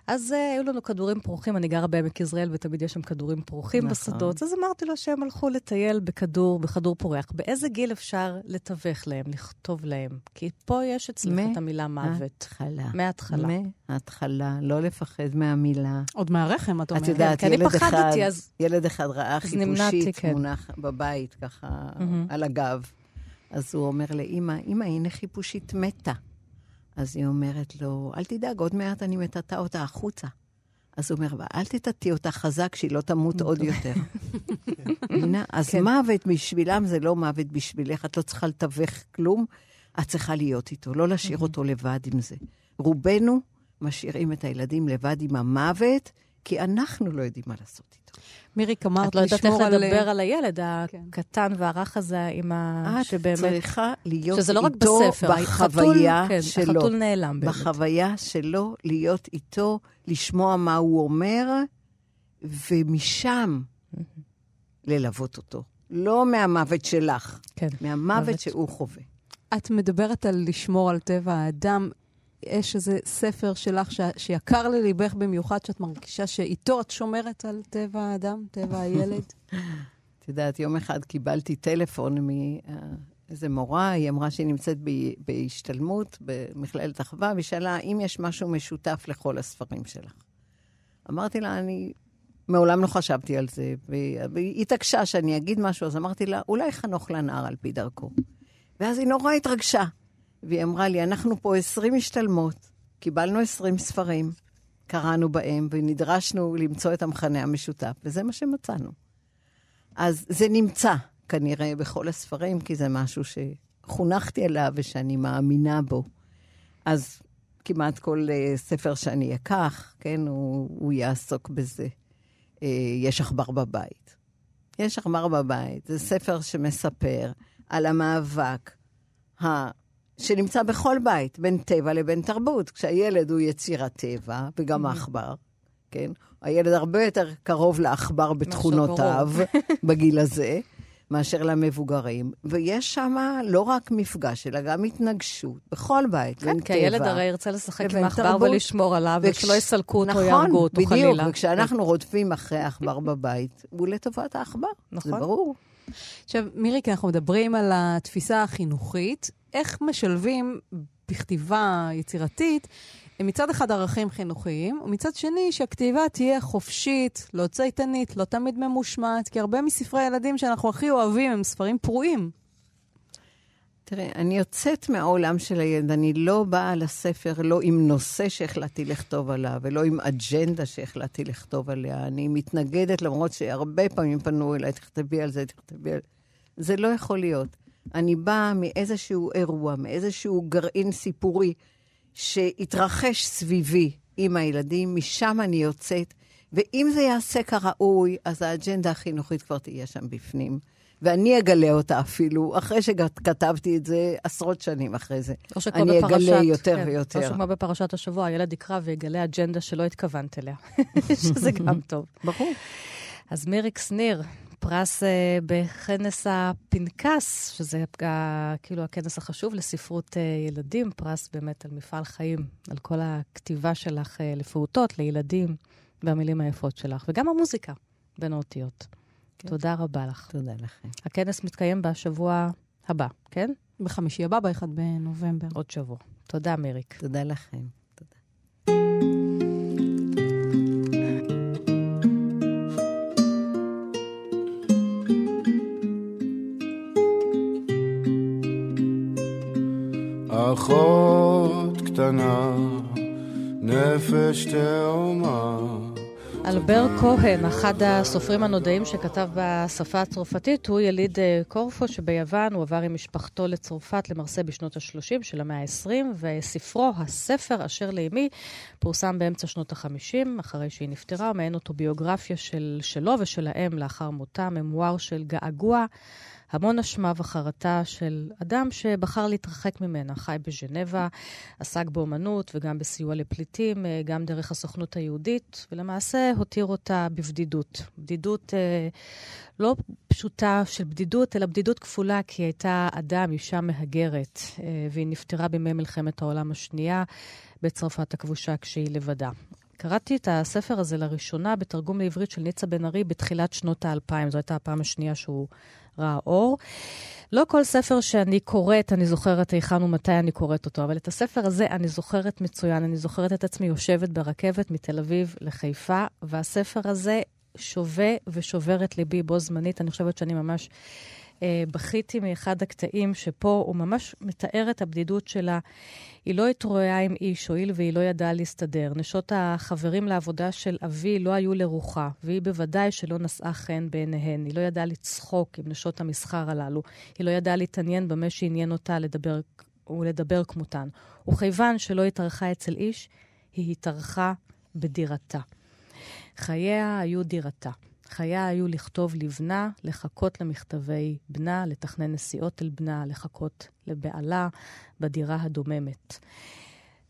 אז uh, היו לנו כדורים פרוחים, אני גרה בעמק יזרעאל ותמיד יש שם כדורים פרוחים נכון. בשדות, אז אמרתי לו שהם הלכו לטייל בכדור, בכדור פורח. באיזה גיל אפשר לתווך להם, לכתוב להם? כי פה יש אצלך את המילה מוות. מההתחלה. מההתחלה. מההתחלה, לא לפחד מהמילה. עוד מהרחם, את אומרת. את יודעת, כן, ילד, אחד, אז... ילד אחד ראה חיפושית כן. מונח בבית, ככה, mm-hmm. על הגב. אז הוא אומר לאימא, אימא, הנה חיפושית מתה. אז היא אומרת לו, אל תדאג, עוד מעט אני מטאטא אותה החוצה. אז הוא אומר, אל תטאטי אותה חזק, שהיא לא תמות עוד *laughs* יותר. *laughs* אז כן. מוות בשבילם זה לא מוות בשבילך, את לא צריכה לתווך כלום, את צריכה להיות איתו, לא להשאיר אותו לבד עם זה. רובנו משאירים את הילדים לבד עם המוות, כי אנחנו לא יודעים מה לעשות איתו. מירי, אמרת את לא יודעת איך על... לדבר על הילד כן. הקטן והרך הזה, עם ה... את שבאמת... צריכה להיות שזה לא רק איתו בספר, בחוויה החתול, כן, שלו. החתול נעלם באמת. בחוויה שלו, להיות איתו, לשמוע מה הוא אומר, ומשם ללוות אותו. לא מהמוות שלך, כן. מהמוות מוות. שהוא חווה. את מדברת על לשמור על טבע האדם. יש איזה ספר שלך ש... שיקר לליבך במיוחד, שאת מרגישה שאיתו את שומרת על טבע האדם, טבע הילד? *laughs* את יודעת, יום אחד קיבלתי טלפון מאיזה מורה, היא אמרה שהיא נמצאת ב- בהשתלמות במכללת אחווה, והיא שאלה אם יש משהו משותף לכל הספרים שלך. אמרתי לה, אני מעולם לא חשבתי על זה, והיא התעקשה שאני אגיד משהו, אז אמרתי לה, אולי חנוך לנער על פי דרכו. ואז היא נורא התרגשה, והיא אמרה לי, אנחנו פה 20 משתלמות, קיבלנו 20 ספרים, קראנו בהם, ונדרשנו למצוא את המכנה המשותף, וזה מה שמצאנו. אז זה נמצא כנראה בכל הספרים, כי זה משהו שחונכתי עליו ושאני מאמינה בו. אז כמעט כל uh, ספר שאני אקח, כן, הוא, הוא יעסוק בזה. Uh, יש עכבר בבית. יש עכבר בבית, זה ספר שמספר על המאבק ה... שנמצא בכל בית, בין טבע לבין תרבות. כשהילד הוא יציר הטבע, וגם העכבר, כן? הילד הרבה יותר קרוב לעכבר בתכונותיו *laughs* בגיל הזה, מאשר למבוגרים. ויש שם לא רק מפגש, אלא גם התנגשות בכל בית, כן, בין כי הילד טבע. הרי ירצה לשחק עם העכבר. ולשמור עליו, וכש- ושלא יסלקו אותו, נכון, יהרגו אותו בדיוק, חלילה. וכשאנחנו רודפים אחרי העכבר בבית, הוא לטובת העכבר. נכון. זה ברור. עכשיו, מירי, כי אנחנו מדברים על התפיסה החינוכית, איך משלבים בכתיבה יצירתית מצד אחד ערכים חינוכיים, ומצד שני שהכתיבה תהיה חופשית, לא צייתנית, לא תמיד ממושמעת, כי הרבה מספרי הילדים שאנחנו הכי אוהבים הם ספרים פרועים. תראה, אני יוצאת מהעולם של הילד, אני לא באה לספר לא עם נושא שהחלטתי לכתוב עליו, ולא עם אג'נדה שהחלטתי לכתוב עליה. אני מתנגדת, למרות שהרבה פעמים פנו אליי, תכתבי על זה, תכתבי על זה. זה לא יכול להיות. אני באה מאיזשהו אירוע, מאיזשהו גרעין סיפורי שהתרחש סביבי עם הילדים, משם אני יוצאת, ואם זה יעשה כראוי, אז האג'נדה החינוכית כבר תהיה שם בפנים. ואני אגלה אותה אפילו, אחרי שכתבתי את זה עשרות שנים אחרי זה. או שכמו אני בפרשת, אגלה יותר כן, ויותר. או שכמו בפרשת השבוע, הילד יקרא ויגלה אג'נדה שלא התכוונת אליה, *laughs* שזה גם *laughs* טוב. ברור. אז מיריק שניר, פרס uh, בכנס הפנקס, שזה uh, כאילו הכנס החשוב לספרות uh, ילדים, פרס באמת על מפעל חיים, על כל הכתיבה שלך לפעוטות, לילדים, והמילים היפות שלך, וגם המוזיקה בין האותיות. כן. תודה רבה לך. תודה לכם. הכנס מתקיים בשבוע הבא, כן? בחמישי הבא, ב-1 בנובמבר. עוד שבוע. תודה, מיריק. תודה לכם. אחות קטנה, נפש תאומה. אלבר כהן, אחד הסופרים הנודעים שכתב בשפה הצרפתית, הוא יליד אה, קורפו שביוון, הוא עבר עם משפחתו לצרפת למרסה בשנות ה-30 של המאה ה-20, וספרו, הספר אשר לאמי, פורסם באמצע שנות ה-50, אחרי שהיא נפטרה, מעין אוטוביוגרפיה של, שלו ושל האם לאחר מותה, ממואר של געגוע. המון אשמה וחרטה של אדם שבחר להתרחק ממנה, חי בז'נבה, עסק באומנות וגם בסיוע לפליטים, אה, גם דרך הסוכנות היהודית, ולמעשה הותיר אותה בבדידות. בדידות אה, לא פשוטה של בדידות, אלא בדידות כפולה, כי היא הייתה אדם, אישה מהגרת, אה, והיא נפטרה בימי מלחמת העולם השנייה בצרפת הכבושה כשהיא לבדה. קראתי את הספר הזה לראשונה בתרגום לעברית של ניצה בן ארי בתחילת שנות האלפיים. זו הייתה הפעם השנייה שהוא ראה אור. לא כל ספר שאני קוראת, אני זוכרת היכן ומתי אני קוראת אותו, אבל את הספר הזה אני זוכרת מצוין. אני זוכרת את עצמי יושבת ברכבת מתל אביב לחיפה, והספר הזה שווה ושובר את ליבי בו זמנית. אני חושבת שאני ממש בכיתי מאחד הקטעים שפה הוא ממש מתאר את הבדידות שלה. היא לא התרועעה עם איש, הואיל והיא לא ידעה להסתדר. נשות החברים לעבודה של אבי לא היו לרוחה, והיא בוודאי שלא נשאה חן בעיניהן. היא לא ידעה לצחוק עם נשות המסחר הללו. היא לא ידעה להתעניין במה שעניין אותה לדבר ולדבר כמותן. וכיוון שלא התארחה אצל איש, היא התארחה בדירתה. חייה היו דירתה. חייה היו לכתוב לבנה, לחכות למכתבי בנה, לתכנן נסיעות אל בנה, לחכות לבעלה בדירה הדוממת.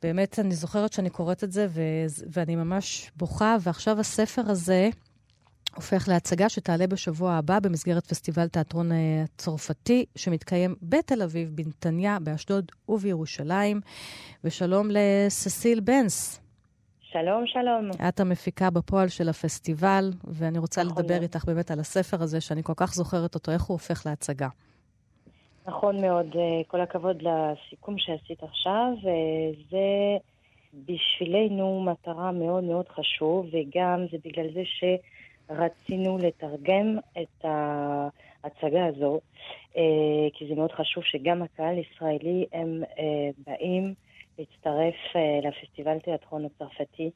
באמת, אני זוכרת שאני קוראת את זה, ו- ואני ממש בוכה, ועכשיו הספר הזה הופך להצגה שתעלה בשבוע הבא במסגרת פסטיבל תיאטרון אה, הצרפתי, שמתקיים בתל אביב, בנתניה, באשדוד ובירושלים. ושלום לססיל בנס. שלום, שלום. את המפיקה בפועל של הפסטיבל, ואני רוצה נכון לדבר מאוד. איתך באמת על הספר הזה, שאני כל כך זוכרת אותו, איך הוא הופך להצגה. נכון מאוד, אה, כל הכבוד לסיכום שעשית עכשיו. אה, זה בשבילנו מטרה מאוד מאוד חשוב, וגם זה בגלל זה שרצינו לתרגם את ההצגה הזו, אה, כי זה מאוד חשוב שגם הקהל הישראלי, הם באים להצטרף אה, לפסטיבל תיאטרון הצרפתי,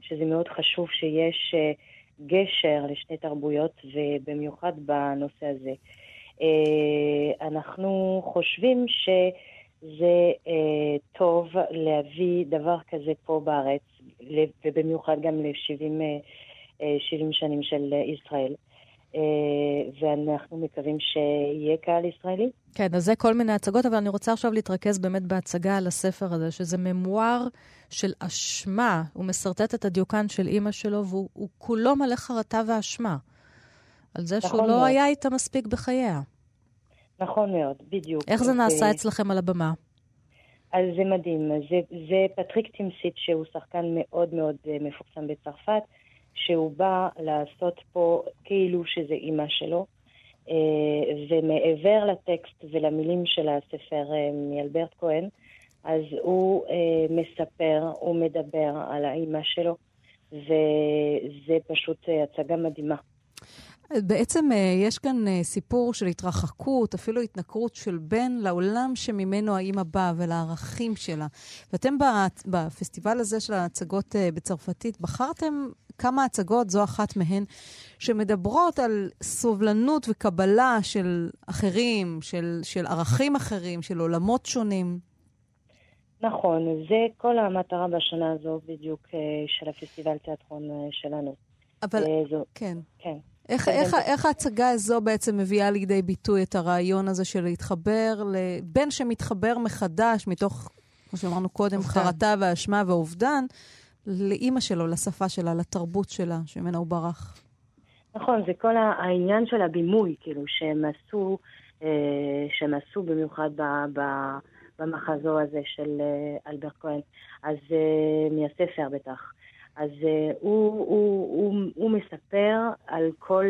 שזה מאוד חשוב שיש אה, גשר לשתי תרבויות, ובמיוחד בנושא הזה. אה, אנחנו חושבים שזה טוב להביא דבר כזה פה בארץ, ובמיוחד גם ל-70 שנים של ישראל. אה, ואנחנו מקווים שיהיה קהל ישראלי. כן, אז זה כל מיני הצגות, אבל אני רוצה עכשיו להתרכז באמת בהצגה על הספר הזה, שזה ממואר של אשמה. הוא משרטט את הדיוקן של אימא שלו, והוא הוא כולו מלא חרטה ואשמה. על זה שהוא נכון לא מאוד. היה איתה מספיק בחייה. נכון מאוד, בדיוק. איך זה נעשה ו- אצלכם על הבמה? אז זה מדהים. זה, זה פטריק טימסיט, שהוא שחקן מאוד מאוד אה, מפורסם בצרפת, שהוא בא לעשות פה כאילו שזה אימא שלו, אה, ומעבר לטקסט ולמילים של הספר אה, מאלברט כהן, אז הוא אה, מספר, הוא מדבר על האימא שלו, וזה פשוט הצגה מדהימה. בעצם יש כאן סיפור של התרחקות, אפילו התנכרות של בן לעולם שממנו האימא באה ולערכים שלה. ואתם בפסטיבל הזה של ההצגות בצרפתית בחרתם כמה הצגות, זו אחת מהן, שמדברות על סובלנות וקבלה של אחרים, של, של ערכים אחרים, של עולמות שונים. נכון, זה כל המטרה בשנה הזו בדיוק אה, של הפסטיבל תיאטרון אה, שלנו. אבל אה, זו, כן. כן. איך, כן, איך, כן. איך ההצגה הזו בעצם מביאה לידי ביטוי את הרעיון הזה של להתחבר, לבן שמתחבר מחדש מתוך, כמו שאמרנו קודם. חרטה ואשמה ואובדן, לאימא שלו, לשפה שלה, לתרבות שלה, שממנה הוא ברח. נכון, זה כל העניין של הבימוי, כאילו, שהם עשו, אה, שהם עשו במיוחד ב, ב, במחזור הזה של אה, אלברט כהן, אז אה, מהספר בטח. אז הוא, הוא, הוא, הוא מספר על כל,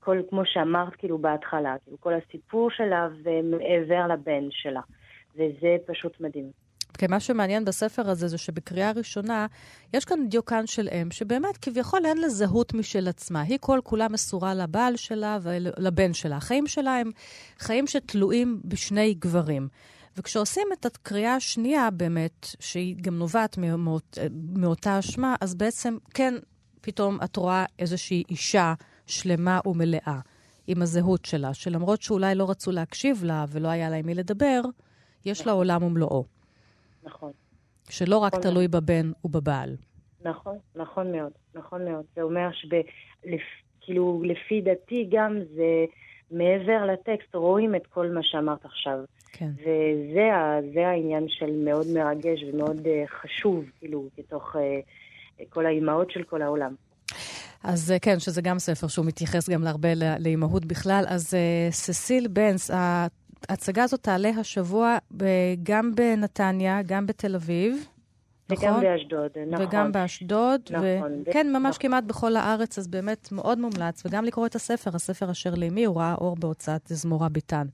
כל, כמו שאמרת, כאילו, בהתחלה, כאילו, כל הסיפור שלה ומעבר לבן שלה. וזה פשוט מדהים. כן, מה שמעניין בספר הזה זה שבקריאה ראשונה יש כאן דיוקן של אם, שבאמת כביכול אין לה זהות משל עצמה. היא כל כולה מסורה לבעל שלה ולבן שלה. החיים שלה הם חיים שתלויים בשני גברים. וכשעושים את הקריאה השנייה באמת, שהיא גם נובעת מאות, מאותה אשמה, אז בעצם כן, פתאום את רואה איזושהי אישה שלמה ומלאה עם הזהות שלה, שלמרות שאולי לא רצו להקשיב לה ולא היה לה עם מי לדבר, יש לה עולם ומלואו. נכון. שלא רק נכון. תלוי בבן ובבעל. נכון, נכון מאוד, נכון מאוד. זה אומר שכאילו, לפי דעתי גם זה מעבר לטקסט, רואים את כל מה שאמרת עכשיו. כן. וזה זה העניין של מאוד מרגש ומאוד uh, חשוב, כאילו, בתוך uh, כל האימהות של כל העולם. אז אה, כן, שזה גם ספר שהוא מתייחס גם להרבה ל- לאימהות בכלל. אז ססיל בנס, ההצגה הזאת תעלה השבוע גם בנתניה, גם בתל אביב. וגם נכון? באשדוד, נכון. וגם באשדוד, נכון, וכן, ממש נכון. כמעט בכל הארץ, אז באמת מאוד מומלץ, וגם לקרוא את הספר, הספר אשר לאמי, הוא ראה אור בהוצאת זמורה ביטן.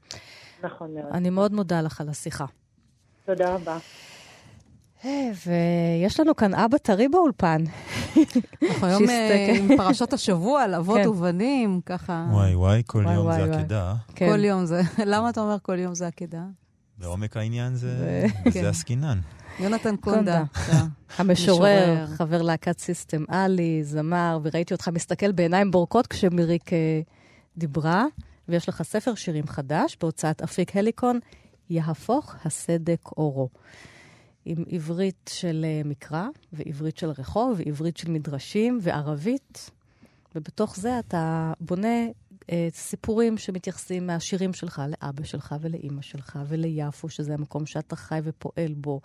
נכון מאוד. אני מאוד מודה לך על השיחה. תודה רבה. ויש לנו כאן אבא טרי באולפן. אנחנו היום אה. עם פרשת השבוע על אבות כן. ובנים, ככה. וואי וואי, כל יום זה. עקדה. כן. כל יום זה. *laughs* למה אתה אומר כל יום זה עקדה? בעומק העניין זה... זה- כן. עסקינן. יונתן קונדה. המשורר, משורר. חבר להקת סיסטם עלי, זמר, וראיתי אותך מסתכל בעיניים בורקות כשמיריק אה, דיברה, ויש לך ספר שירים חדש בהוצאת אפיק הליקון, יהפוך הסדק אורו. עם עברית של אה, מקרא, ועברית של רחוב, ועברית של מדרשים, וערבית, ובתוך זה אתה בונה אה, סיפורים שמתייחסים מהשירים שלך לאבא שלך ולאימא שלך וליפו, שזה המקום שאתה חי ופועל בו,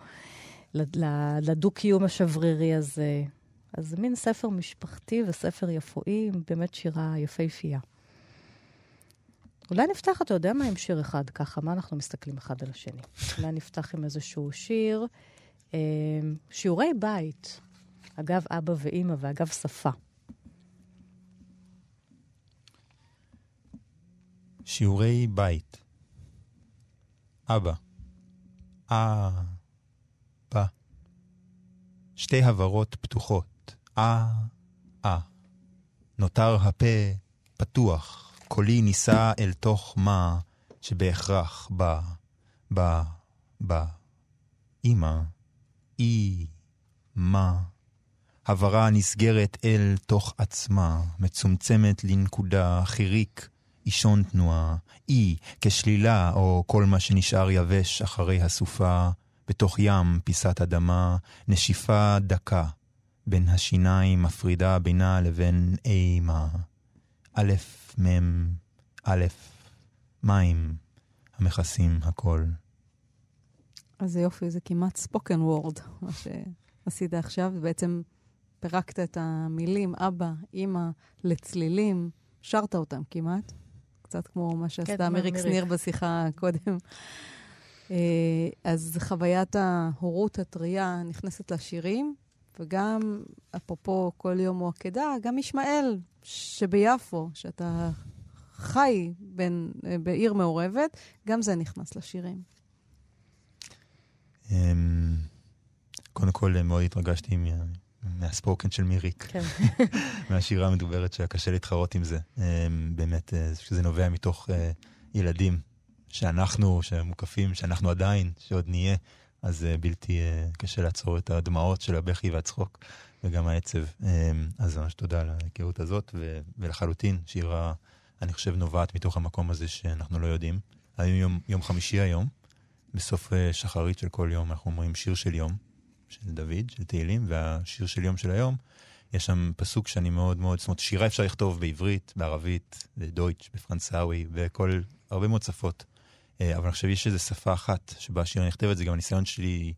לדו-קיום השברירי הזה. אז זה מין ספר משפחתי וספר יפואי, באמת שירה יפהפייה. אולי נפתח, אתה יודע מה, עם שיר אחד ככה, מה אנחנו מסתכלים אחד על השני? אולי נפתח עם איזשהו שיר, אה, שיעורי בית, אגב אבא ואימא ואגב שפה. שיעורי בית. אבא. אה. בא. שתי הברות פתוחות. אה. אה. נותר הפה פתוח, קולי נישא אל תוך מה שבהכרח בא, בא, בא. אמא, אי, מה. הברה נסגרת אל תוך עצמה, מצומצמת לנקודה, חיריק, אישון תנועה, אי כשלילה או כל מה שנשאר יבש אחרי הסופה, בתוך ים פיסת אדמה, נשיפה דקה, בין השיניים מפרידה בינה לבין אימה. א', מ', א', מים, המכסים הכל. אז זה יופי, זה כמעט ספוקן וורד, מה שעשית עכשיו, בעצם פירקת את המילים אבא, אימא, לצלילים, שרת אותם כמעט. קצת כמו מה שעשתה כן, מיריק שניר בשיחה קודם. אה, אז חוויית ההורות הטריה נכנסת לשירים, וגם, אפרופו כל יום הוא עקדה, גם ישמעאל שביפו, שאתה חי בין, אה, בעיר מעורבת, גם זה נכנס לשירים. אמ, קודם כל, מאוד התרגשתי מהספוקן של מיריק. כן. *laughs* מהשירה המדוברת שהיה קשה להתחרות עם זה. אמ, באמת, אה, שזה נובע מתוך אה, ילדים שאנחנו, שמוקפים, שאנחנו עדיין, שעוד נהיה, אז אה, בלתי קשה לעצור את הדמעות של הבכי והצחוק וגם העצב. אמ, אז ממש תודה על ההיכרות הזאת, ולחלוטין, שירה, אני חושב, נובעת מתוך המקום הזה שאנחנו לא יודעים. היום יום, יום חמישי היום, בסוף שחרית של כל יום, אנחנו אומרים שיר של יום. של דוד, של תהילים, והשיר של יום של היום, יש שם פסוק שאני מאוד מאוד, זאת אומרת, שירה אפשר לכתוב בעברית, בערבית, בדויטש, בפרנסאווי, בכל, הרבה מאוד שפות. אה, אבל חושב שיש איזו שפה אחת שבה השירה נכתבת, זה גם הניסיון שלי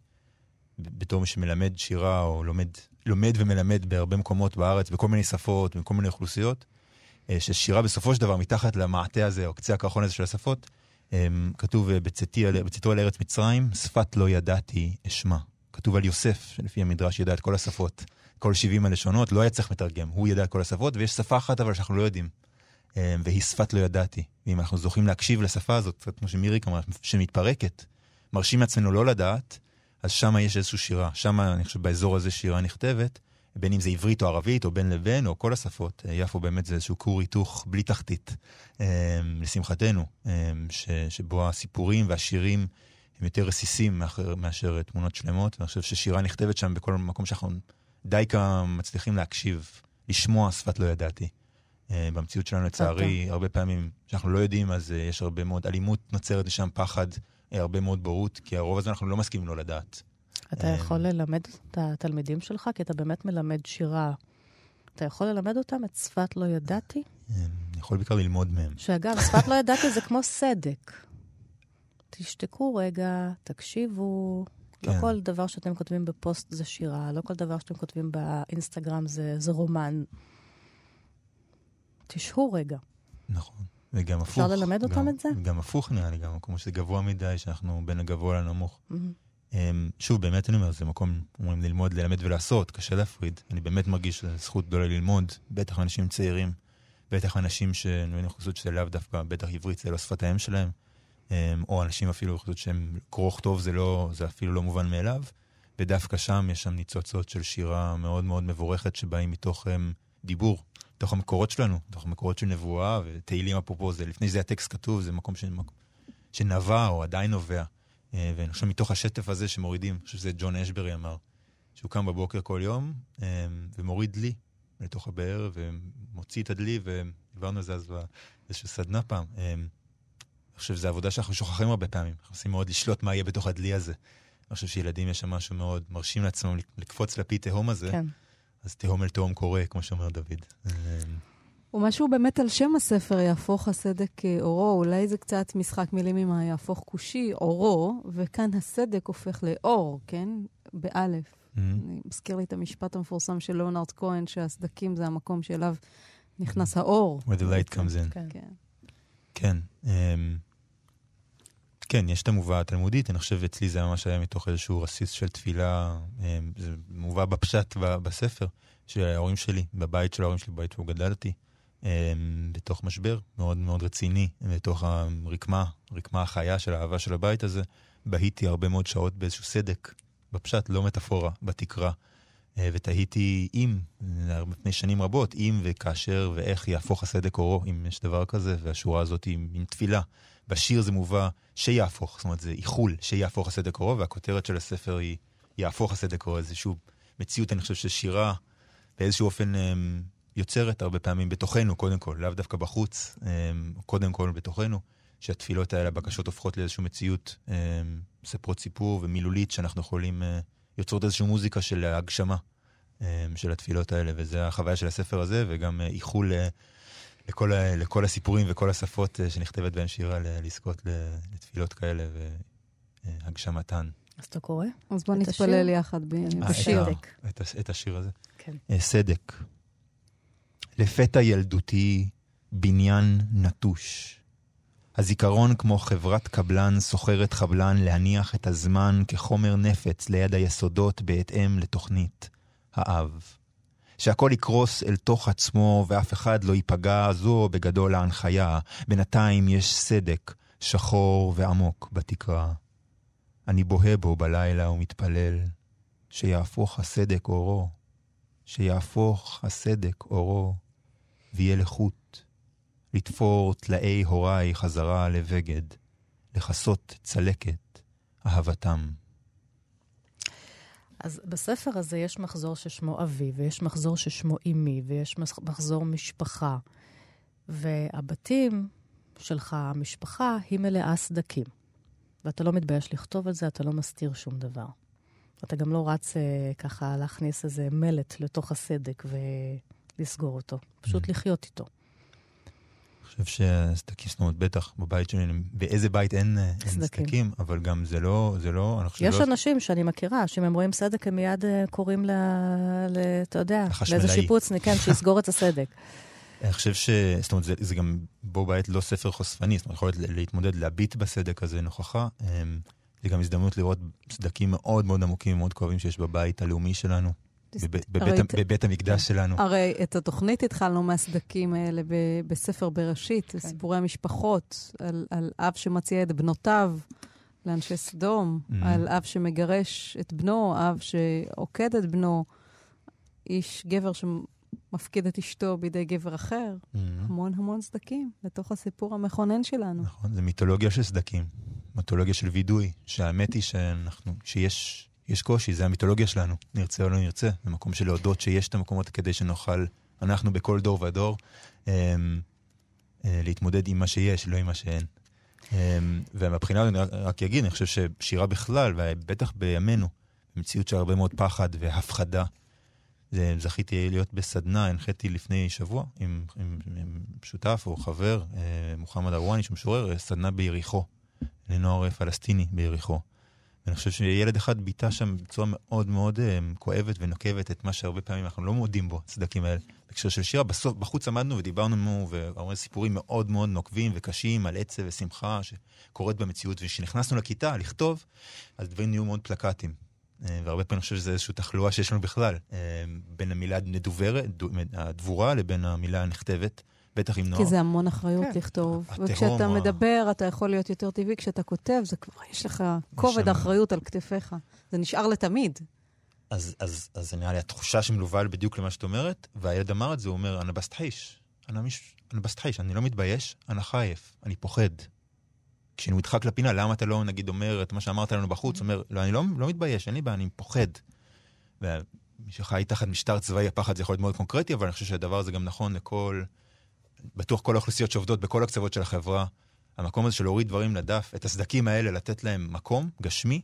בתור מי שמלמד שירה, או לומד, לומד ומלמד בהרבה מקומות בארץ, בכל מיני שפות, בכל מיני אוכלוסיות, אה, ששירה בסופו של דבר, מתחת למעטה הזה, או קצה הקרחון הזה של השפות, אה, כתוב בצאתו על ארץ מצרים, שפת לא ידעתי אשמע. כתוב על יוסף, שלפי המדרש ידע את כל השפות, כל 70 הלשונות, לא היה צריך מתרגם, הוא ידע את כל השפות, ויש שפה אחת אבל שאנחנו לא יודעים, והיא שפת לא ידעתי. ואם אנחנו זוכים להקשיב לשפה הזאת, קצת כמו שמיריק אמרה, שמתפרקת, מרשים לעצמנו לא לדעת, אז שם יש איזושהי שירה. שם, אני חושב, באזור הזה שירה נכתבת, בין אם זה עברית או ערבית, או בין לבין, או כל השפות. אה, יפו באמת זה איזשהו כור היתוך בלי תחתית, אה, לשמחתנו, שבו הסיפורים והשירים הם יותר רסיסים מאשר, מאשר תמונות שלמות, ואני חושב ששירה נכתבת שם בכל מקום שאנחנו די כמה מצליחים להקשיב, לשמוע שפת לא ידעתי. Uh, במציאות שלנו, לצערי, okay. הרבה פעמים שאנחנו לא יודעים, אז uh, יש הרבה מאוד אלימות נוצרת לשם, פחד, uh, הרבה מאוד בורות, כי הרוב הזה אנחנו לא מסכימים לא לדעת. אתה יכול ללמד את התלמידים שלך, כי אתה באמת מלמד שירה. אתה יכול ללמד אותם את שפת לא ידעתי? אני יכול בעיקר ללמוד מהם. שאגב, שפת לא ידעתי זה כמו סדק. תשתקו רגע, תקשיבו. לא כן. לא כל דבר שאתם כותבים בפוסט זה שירה, לא כל דבר שאתם כותבים באינסטגרם זה, זה רומן. תשהו רגע. נכון. וגם הפוך. אפשר ללמד אותם גם, את זה? גם הפוך נראה לי, גם כמו שזה גבוה מדי, שאנחנו בין הגבוה לנמוך. Mm-hmm. שוב, באמת אני אומר, זה מקום, אומרים ללמוד, ללמד ולעשות, קשה להפריד. אני באמת מרגיש זכות גדולה ללמוד, בטח אנשים צעירים, בטח אנשים שאני חושב שזה לאו דווקא, בטח עברית זה לא שפת האם שלהם. אמ, או אנשים אפילו חושבים שהם קרוא וכתוב זה, לא, זה אפילו לא מובן מאליו, ודווקא שם יש שם ניצוצות של שירה מאוד מאוד מבורכת שבאים מתוך הם, אמ, דיבור, מתוך המקורות שלנו, מתוך המקורות של נבואה ותהילים אפרופו, זה, לפני שזה הטקסט כתוב, זה מקום שנבע או עדיין נובע. אה, ואני חושב מתוך השטף הזה שמורידים, אני חושב שזה ג'ון אשברי אמר, שהוא קם בבוקר כל יום אמ, ומוריד דלי לתוך הבאר ומוציא את הדלי, ודיברנו על זה אז באיזושהי סדנה פעם. אני חושב שזו עבודה שאנחנו שוכחים הרבה פעמים. אנחנו מנסים מאוד לשלוט מה יהיה בתוך הדלי הזה. אני חושב שילדים יש שם משהו מאוד מרשים לעצמם לקפוץ לפי תהום הזה. כן. אז תהום אל תהום קורה, כמו שאומר דוד. ומשהו באמת על שם הספר, יהפוך הסדק אורו, אולי זה קצת משחק מילים עם היהפוך כושי, אורו, וכאן הסדק הופך לאור, כן? באלף. Mm-hmm. אני מזכיר לי את המשפט המפורסם של ליאונרד כהן, שהסדקים זה המקום שאליו נכנס האור. Where the light comes in. כן. כן. כן. Um, כן, יש את המובא התלמודית, אני חושב אצלי זה ממש היה מתוך איזשהו רסיס של תפילה, um, זה מובא בפשט בספר של ההורים שלי, בבית של ההורים שלי, בבית שבו גדלתי. אמ, בתוך משבר מאוד מאוד רציני, בתוך הרקמה, רקמה החיה של האהבה של הבית הזה, בהיתי הרבה מאוד שעות באיזשהו סדק, בפשט, לא מטאפורה, בתקרה. אה, ותהיתי אם, לפני שנים רבות, אם וכאשר ואיך יהפוך הסדק אורו, אם יש דבר כזה, והשורה הזאת היא מין תפילה. בשיר זה מובא שיהפוך, זאת אומרת זה איחול שיהפוך הסדק אורו, והכותרת של הספר היא יהפוך הסדק אורו, איזושהי מציאות, אני חושב ששירה באיזשהו אופן אמ, יוצרת הרבה פעמים בתוכנו, קודם כל, לאו דווקא בחוץ, אמ, קודם כל בתוכנו, שהתפילות האלה, הבקשות הופכות לאיזושהי מציאות מספרות אמ, סיפור ומילולית, שאנחנו יכולים, אה, יוצרות איזושהי מוזיקה של הגשמה אמ, של התפילות האלה, וזו החוויה של הספר הזה, וגם אה, איחול אה, לכל, לכל הסיפורים וכל השפות שנכתבת בהם שירה לזכות לתפילות כאלה והגשמתן. אז אתה קורא? אז בוא נתפלל יחד בשיר. את, את השיר הזה. כן. סדק. לפתע ילדותי, בניין נטוש. הזיכרון כמו חברת קבלן סוחרת חבלן להניח את הזמן כחומר נפץ ליד היסודות בהתאם לתוכנית האב. שהכל יקרוס אל תוך עצמו ואף אחד לא ייפגע, זו בגדול ההנחיה. בינתיים יש סדק שחור ועמוק בתקרה. אני בוהה בו בלילה ומתפלל שיהפוך הסדק אורו, שיהפוך הסדק אורו. ויהיה לחוט, לתפור טלאי הוריי חזרה לבגד, לכסות צלקת אהבתם. אז בספר הזה יש מחזור ששמו אבי, ויש מחזור ששמו אמי, ויש מחזור משפחה. והבתים שלך, המשפחה, היא מלאה סדקים. ואתה לא מתבייש לכתוב על זה, אתה לא מסתיר שום דבר. אתה גם לא רץ אה, ככה להכניס איזה מלט לתוך הסדק ו... לסגור אותו, פשוט mm. לחיות איתו. חושב שהסדקים, זאת אומרת, בטח בבית שלי, באיזה בית אין סדקים, אבל גם זה לא, זה לא, אני חושב יש לא... אנשים שאני מכירה, שאם הם רואים סדק, הם מיד אה, קוראים ל... אתה יודע, לאיזה שיפוצניק, כן, שיסגור את הסדק. *laughs* אני חושב ש... זאת אומרת, זה, זה גם בו בעת לא ספר חושפני, זאת אומרת, יכול להיות להתמודד, להביט בסדק הזה נוכחה. אמ, זה גם הזדמנות לראות סדקים מאוד מאוד עמוקים, מאוד כואבים שיש בבית הלאומי שלנו. בבית המקדש שלנו. הרי את התוכנית התחלנו מהסדקים האלה בספר בראשית, כן. סיפורי המשפחות, על אב שמציע את בנותיו לאנשי סדום, mm-hmm. על אב שמגרש את בנו, אב שעוקד את בנו, איש, גבר שמפקיד את אשתו בידי גבר אחר. Mm-hmm. המון המון סדקים לתוך הסיפור המכונן שלנו. נכון, זה מיתולוגיה של סדקים, מיתולוגיה של וידוי, שהאמת היא שאנחנו, שיש... יש קושי, זה המיתולוגיה שלנו, נרצה או לא נרצה. זה מקום של להודות שיש את המקומות כדי שנוכל, אנחנו בכל דור ודור, אה, אה, להתמודד עם מה שיש, לא עם מה שאין. אה, ומבחינה הזאת אני רק, רק אגיד, אני חושב ששירה בכלל, ובטח בימינו, במציאות של הרבה מאוד פחד והפחדה, זכיתי להיות בסדנה, הנחיתי לפני שבוע עם, עם, עם שותף או חבר, אה, מוחמד ארואני, שהוא משורר, סדנה ביריחו, לנוער פלסטיני ביריחו. ואני חושב שילד אחד ביטא שם בצורה מאוד מאוד um, כואבת ונוקבת את מה שהרבה פעמים אנחנו לא מודים בו, הצדקים האלה. בהקשר של שירה, בסוף, בחוץ עמדנו ודיברנו והרבה סיפורים מאוד מאוד נוקבים וקשים על עצב ושמחה שקורית במציאות, וכשנכנסנו לכיתה לכתוב, אז דברים נהיו מאוד פלקטיים. אה, והרבה פעמים אני חושב שזה איזושהי תחלואה שיש לנו בכלל, אה, בין המילה נדוברת, הדבורה, לבין המילה הנכתבת. בטח עם נוער. כי זה המון אחריות כן. לכתוב. וכשאתה ה... מדבר, אתה יכול להיות יותר טבעי. כשאתה כותב, זה כבר, יש לך כובד שם... אחריות על כתפיך. זה נשאר לתמיד. אז, אז, אז נראה לי התחושה שמלווה בדיוק למה שאת אומרת, והילד אמר את זה, הוא אומר, אני בסטחיש. אני בסטחיש, אני לא מתבייש, אני חייף, אני פוחד. כשאני נדחק לפינה, למה אתה לא, נגיד, אומר את מה שאמרת לנו בחוץ? הוא אומר, לא, אני לא, לא מתבייש, אין לי בעיה, אני פוחד. ומי שחי תחת משטר צבאי, הפחד זה יכול להיות מאוד קונקרטי, אבל אני חושב שהדבר הזה גם נכון לכל בטוח כל האוכלוסיות שעובדות בכל הקצוות של החברה, המקום הזה של להוריד דברים לדף, את הסדקים האלה, לתת להם מקום גשמי,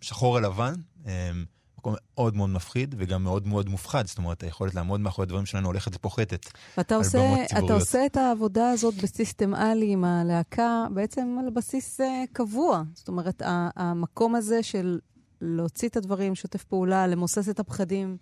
שחור על לבן, אמ, מקום מאוד מאוד מפחיד וגם מאוד מאוד מופחד, זאת אומרת, היכולת לעמוד מאחורי הדברים שלנו הולכת ופוחתת. ואתה עושה, אתה עושה את העבודה הזאת בסיסטם-אלי עם הלהקה בעצם על בסיס uh, קבוע. זאת אומרת, המקום הזה של להוציא את הדברים, לשתף פעולה, למוסס את הפחדים,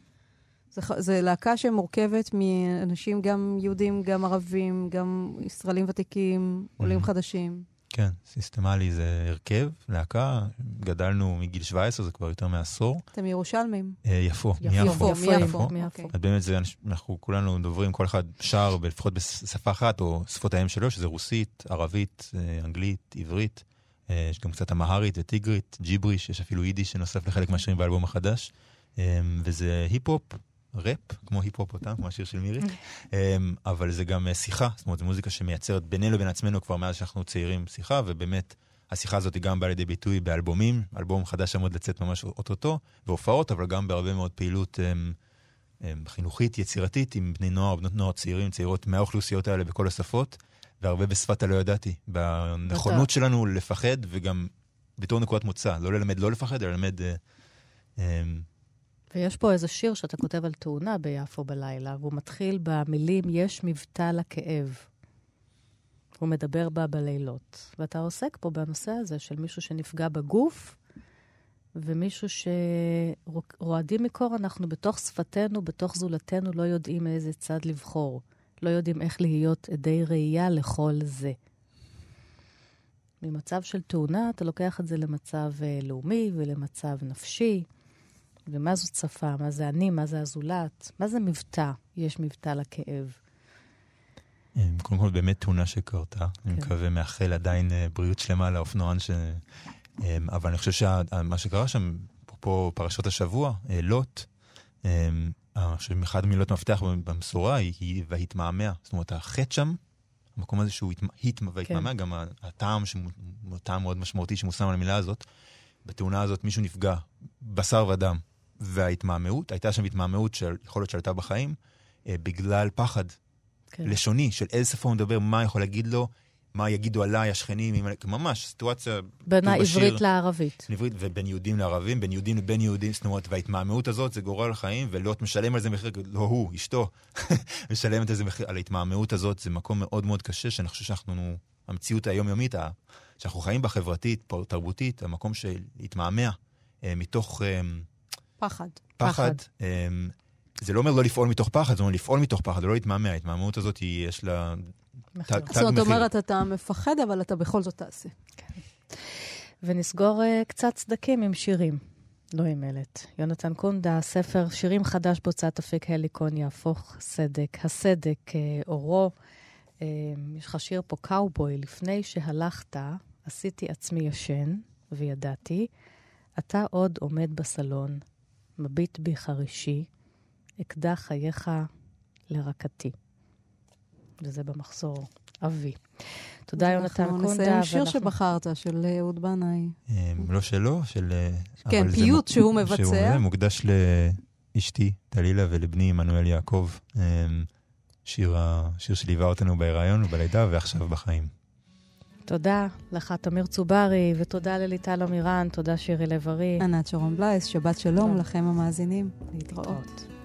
זה להקה שמורכבת מאנשים גם יהודים, גם ערבים, גם ישראלים ותיקים, עולים mm-hmm. חדשים. כן, סיסטמלי זה הרכב, להקה, גדלנו מגיל 17, זה כבר יותר מעשור. אתם ירושלמים. אה, יפו, מיפו. מיפו, מיפו. אז באמת זה, אנחנו כולנו דוברים, כל אחד שר לפחות בשפה אחת, או שפות האם שלו, שזה רוסית, ערבית, אה, אנגלית, עברית. אה, יש גם קצת אמהרית וטיגרית, ג'יבריש, יש אפילו יידיש שנוסף לחלק מהשירים באלבום החדש. וזה היפ-הופ, ראפ, כמו היפ-הופ אותם, כמו השיר של מירי, *laughs* אמ, אבל זה גם אה, שיחה, זאת אומרת, זו מוזיקה שמייצרת בינינו לבין עצמנו כבר מאז שאנחנו צעירים שיחה, ובאמת, השיחה הזאת היא גם באה לידי ביטוי באלבומים, אלבום חדש עומד לצאת ממש אוטוטו, והופעות, אבל גם בהרבה מאוד פעילות הם, אמ, הם, אמ, חינוכית, יצירתית, עם בני נוער, בנות נוער צעירים, צעירות מהאוכלוסיות האלה בכל השפות, והרבה בשפת הלא ידעתי, בנכונות שלנו לפחד, וגם בתור נקודת מוצא, לא ללמד לא לפחד, אלא ללמד... Uh, ויש פה איזה שיר שאתה כותב על תאונה ביפו בלילה, והוא מתחיל במילים, יש מבטא לכאב. הוא מדבר בה בלילות. ואתה עוסק פה בנושא הזה של מישהו שנפגע בגוף, ומישהו שרועדים מקור, אנחנו בתוך שפתנו, בתוך זולתנו, לא יודעים מאיזה צד לבחור. לא יודעים איך להיות עדי ראייה לכל זה. ממצב של תאונה, אתה לוקח את זה למצב uh, לאומי ולמצב נפשי. ומה זאת שפה, מה זה אני, מה זה הזולת, מה זה מבטא, יש מבטא לכאב. אמ, קודם כל, באמת תאונה שקרתה. כן. אני מקווה, מאחל עדיין אה, בריאות שלמה לאופנוען ש... אמ, אבל אני חושב שמה שקרה שם, אפרופו פרשות השבוע, אה, לוט, אמ, שאחד מילות מפתח במסורה היא והתמהמה. זאת אומרת, החטא שם, המקום הזה שהוא והתמהמה, כן. גם הטעם, טעם מאוד משמעותי שמושם על המילה הזאת, בתאונה הזאת מישהו נפגע, בשר ודם, וההתמהמהות, הייתה שם התמהמהות של יכול להיות שעלתה בחיים, אה, בגלל פחד כן. לשוני של איזה שפה הוא מדבר, מה יכול להגיד לו, מה יגידו עליי השכנים, ממש סיטואציה... בין העברית לערבית. עברית ובין יהודים לערבים, בין יהודים לבין יהודים, זאת אומרת, וההתמהמהות הזאת זה גורל החיים, ולוט משלם על זה מחיר, לא הוא, אשתו, *laughs* משלמת על זה מחיר, על ההתמהמהות הזאת, זה מקום מאוד מאוד קשה, שאני חושב שאנחנו, המציאות היומיומית, שאנחנו חיים בה חברתית, תרבותית, המקום של להתמהמה, אה, מתוך... אה, פחד. פחד. אמ, זה לא אומר לא לפעול מתוך פחד, זה אומר לפעול מתוך פחד, ולא להתמהמה. ההתמהמהות הזאת, יש לה תג מחיר. זאת אומרת, אתה מפחד, אבל אתה בכל זאת תעשה. כן. ונסגור uh, קצת צדקים עם שירים, לא עם מלט. יונתן קונדה, ספר שירים חדש בהוצאת אפיק הליקון, יהפוך סדק. הסדק, uh, אורו. Uh, יש לך שיר פה, קאובוי, לפני שהלכת, עשיתי עצמי ישן, וידעתי, אתה עוד עומד בסלון, מביט בי חרישי, אקדח חייך לרקתי. וזה במחזור אבי. תודה, יונתן קונדה. אנחנו נסיים שיר שבחרת, של אהוד בנאי. אמ, לא שלו, של... אה, כן, פיוט שהוא מבצע. שהוא מוקדש לאשתי, טלילה, ולבני עמנואל יעקב. שיר שליווה אותנו בהיריון ובלידה, ועכשיו בחיים. תודה לך, תמיר צוברי, ותודה לליטל אמירן, תודה שירי לב-ארי. ענת שרון בלייס, שבת שלום לכם המאזינים. להתראות. Adesha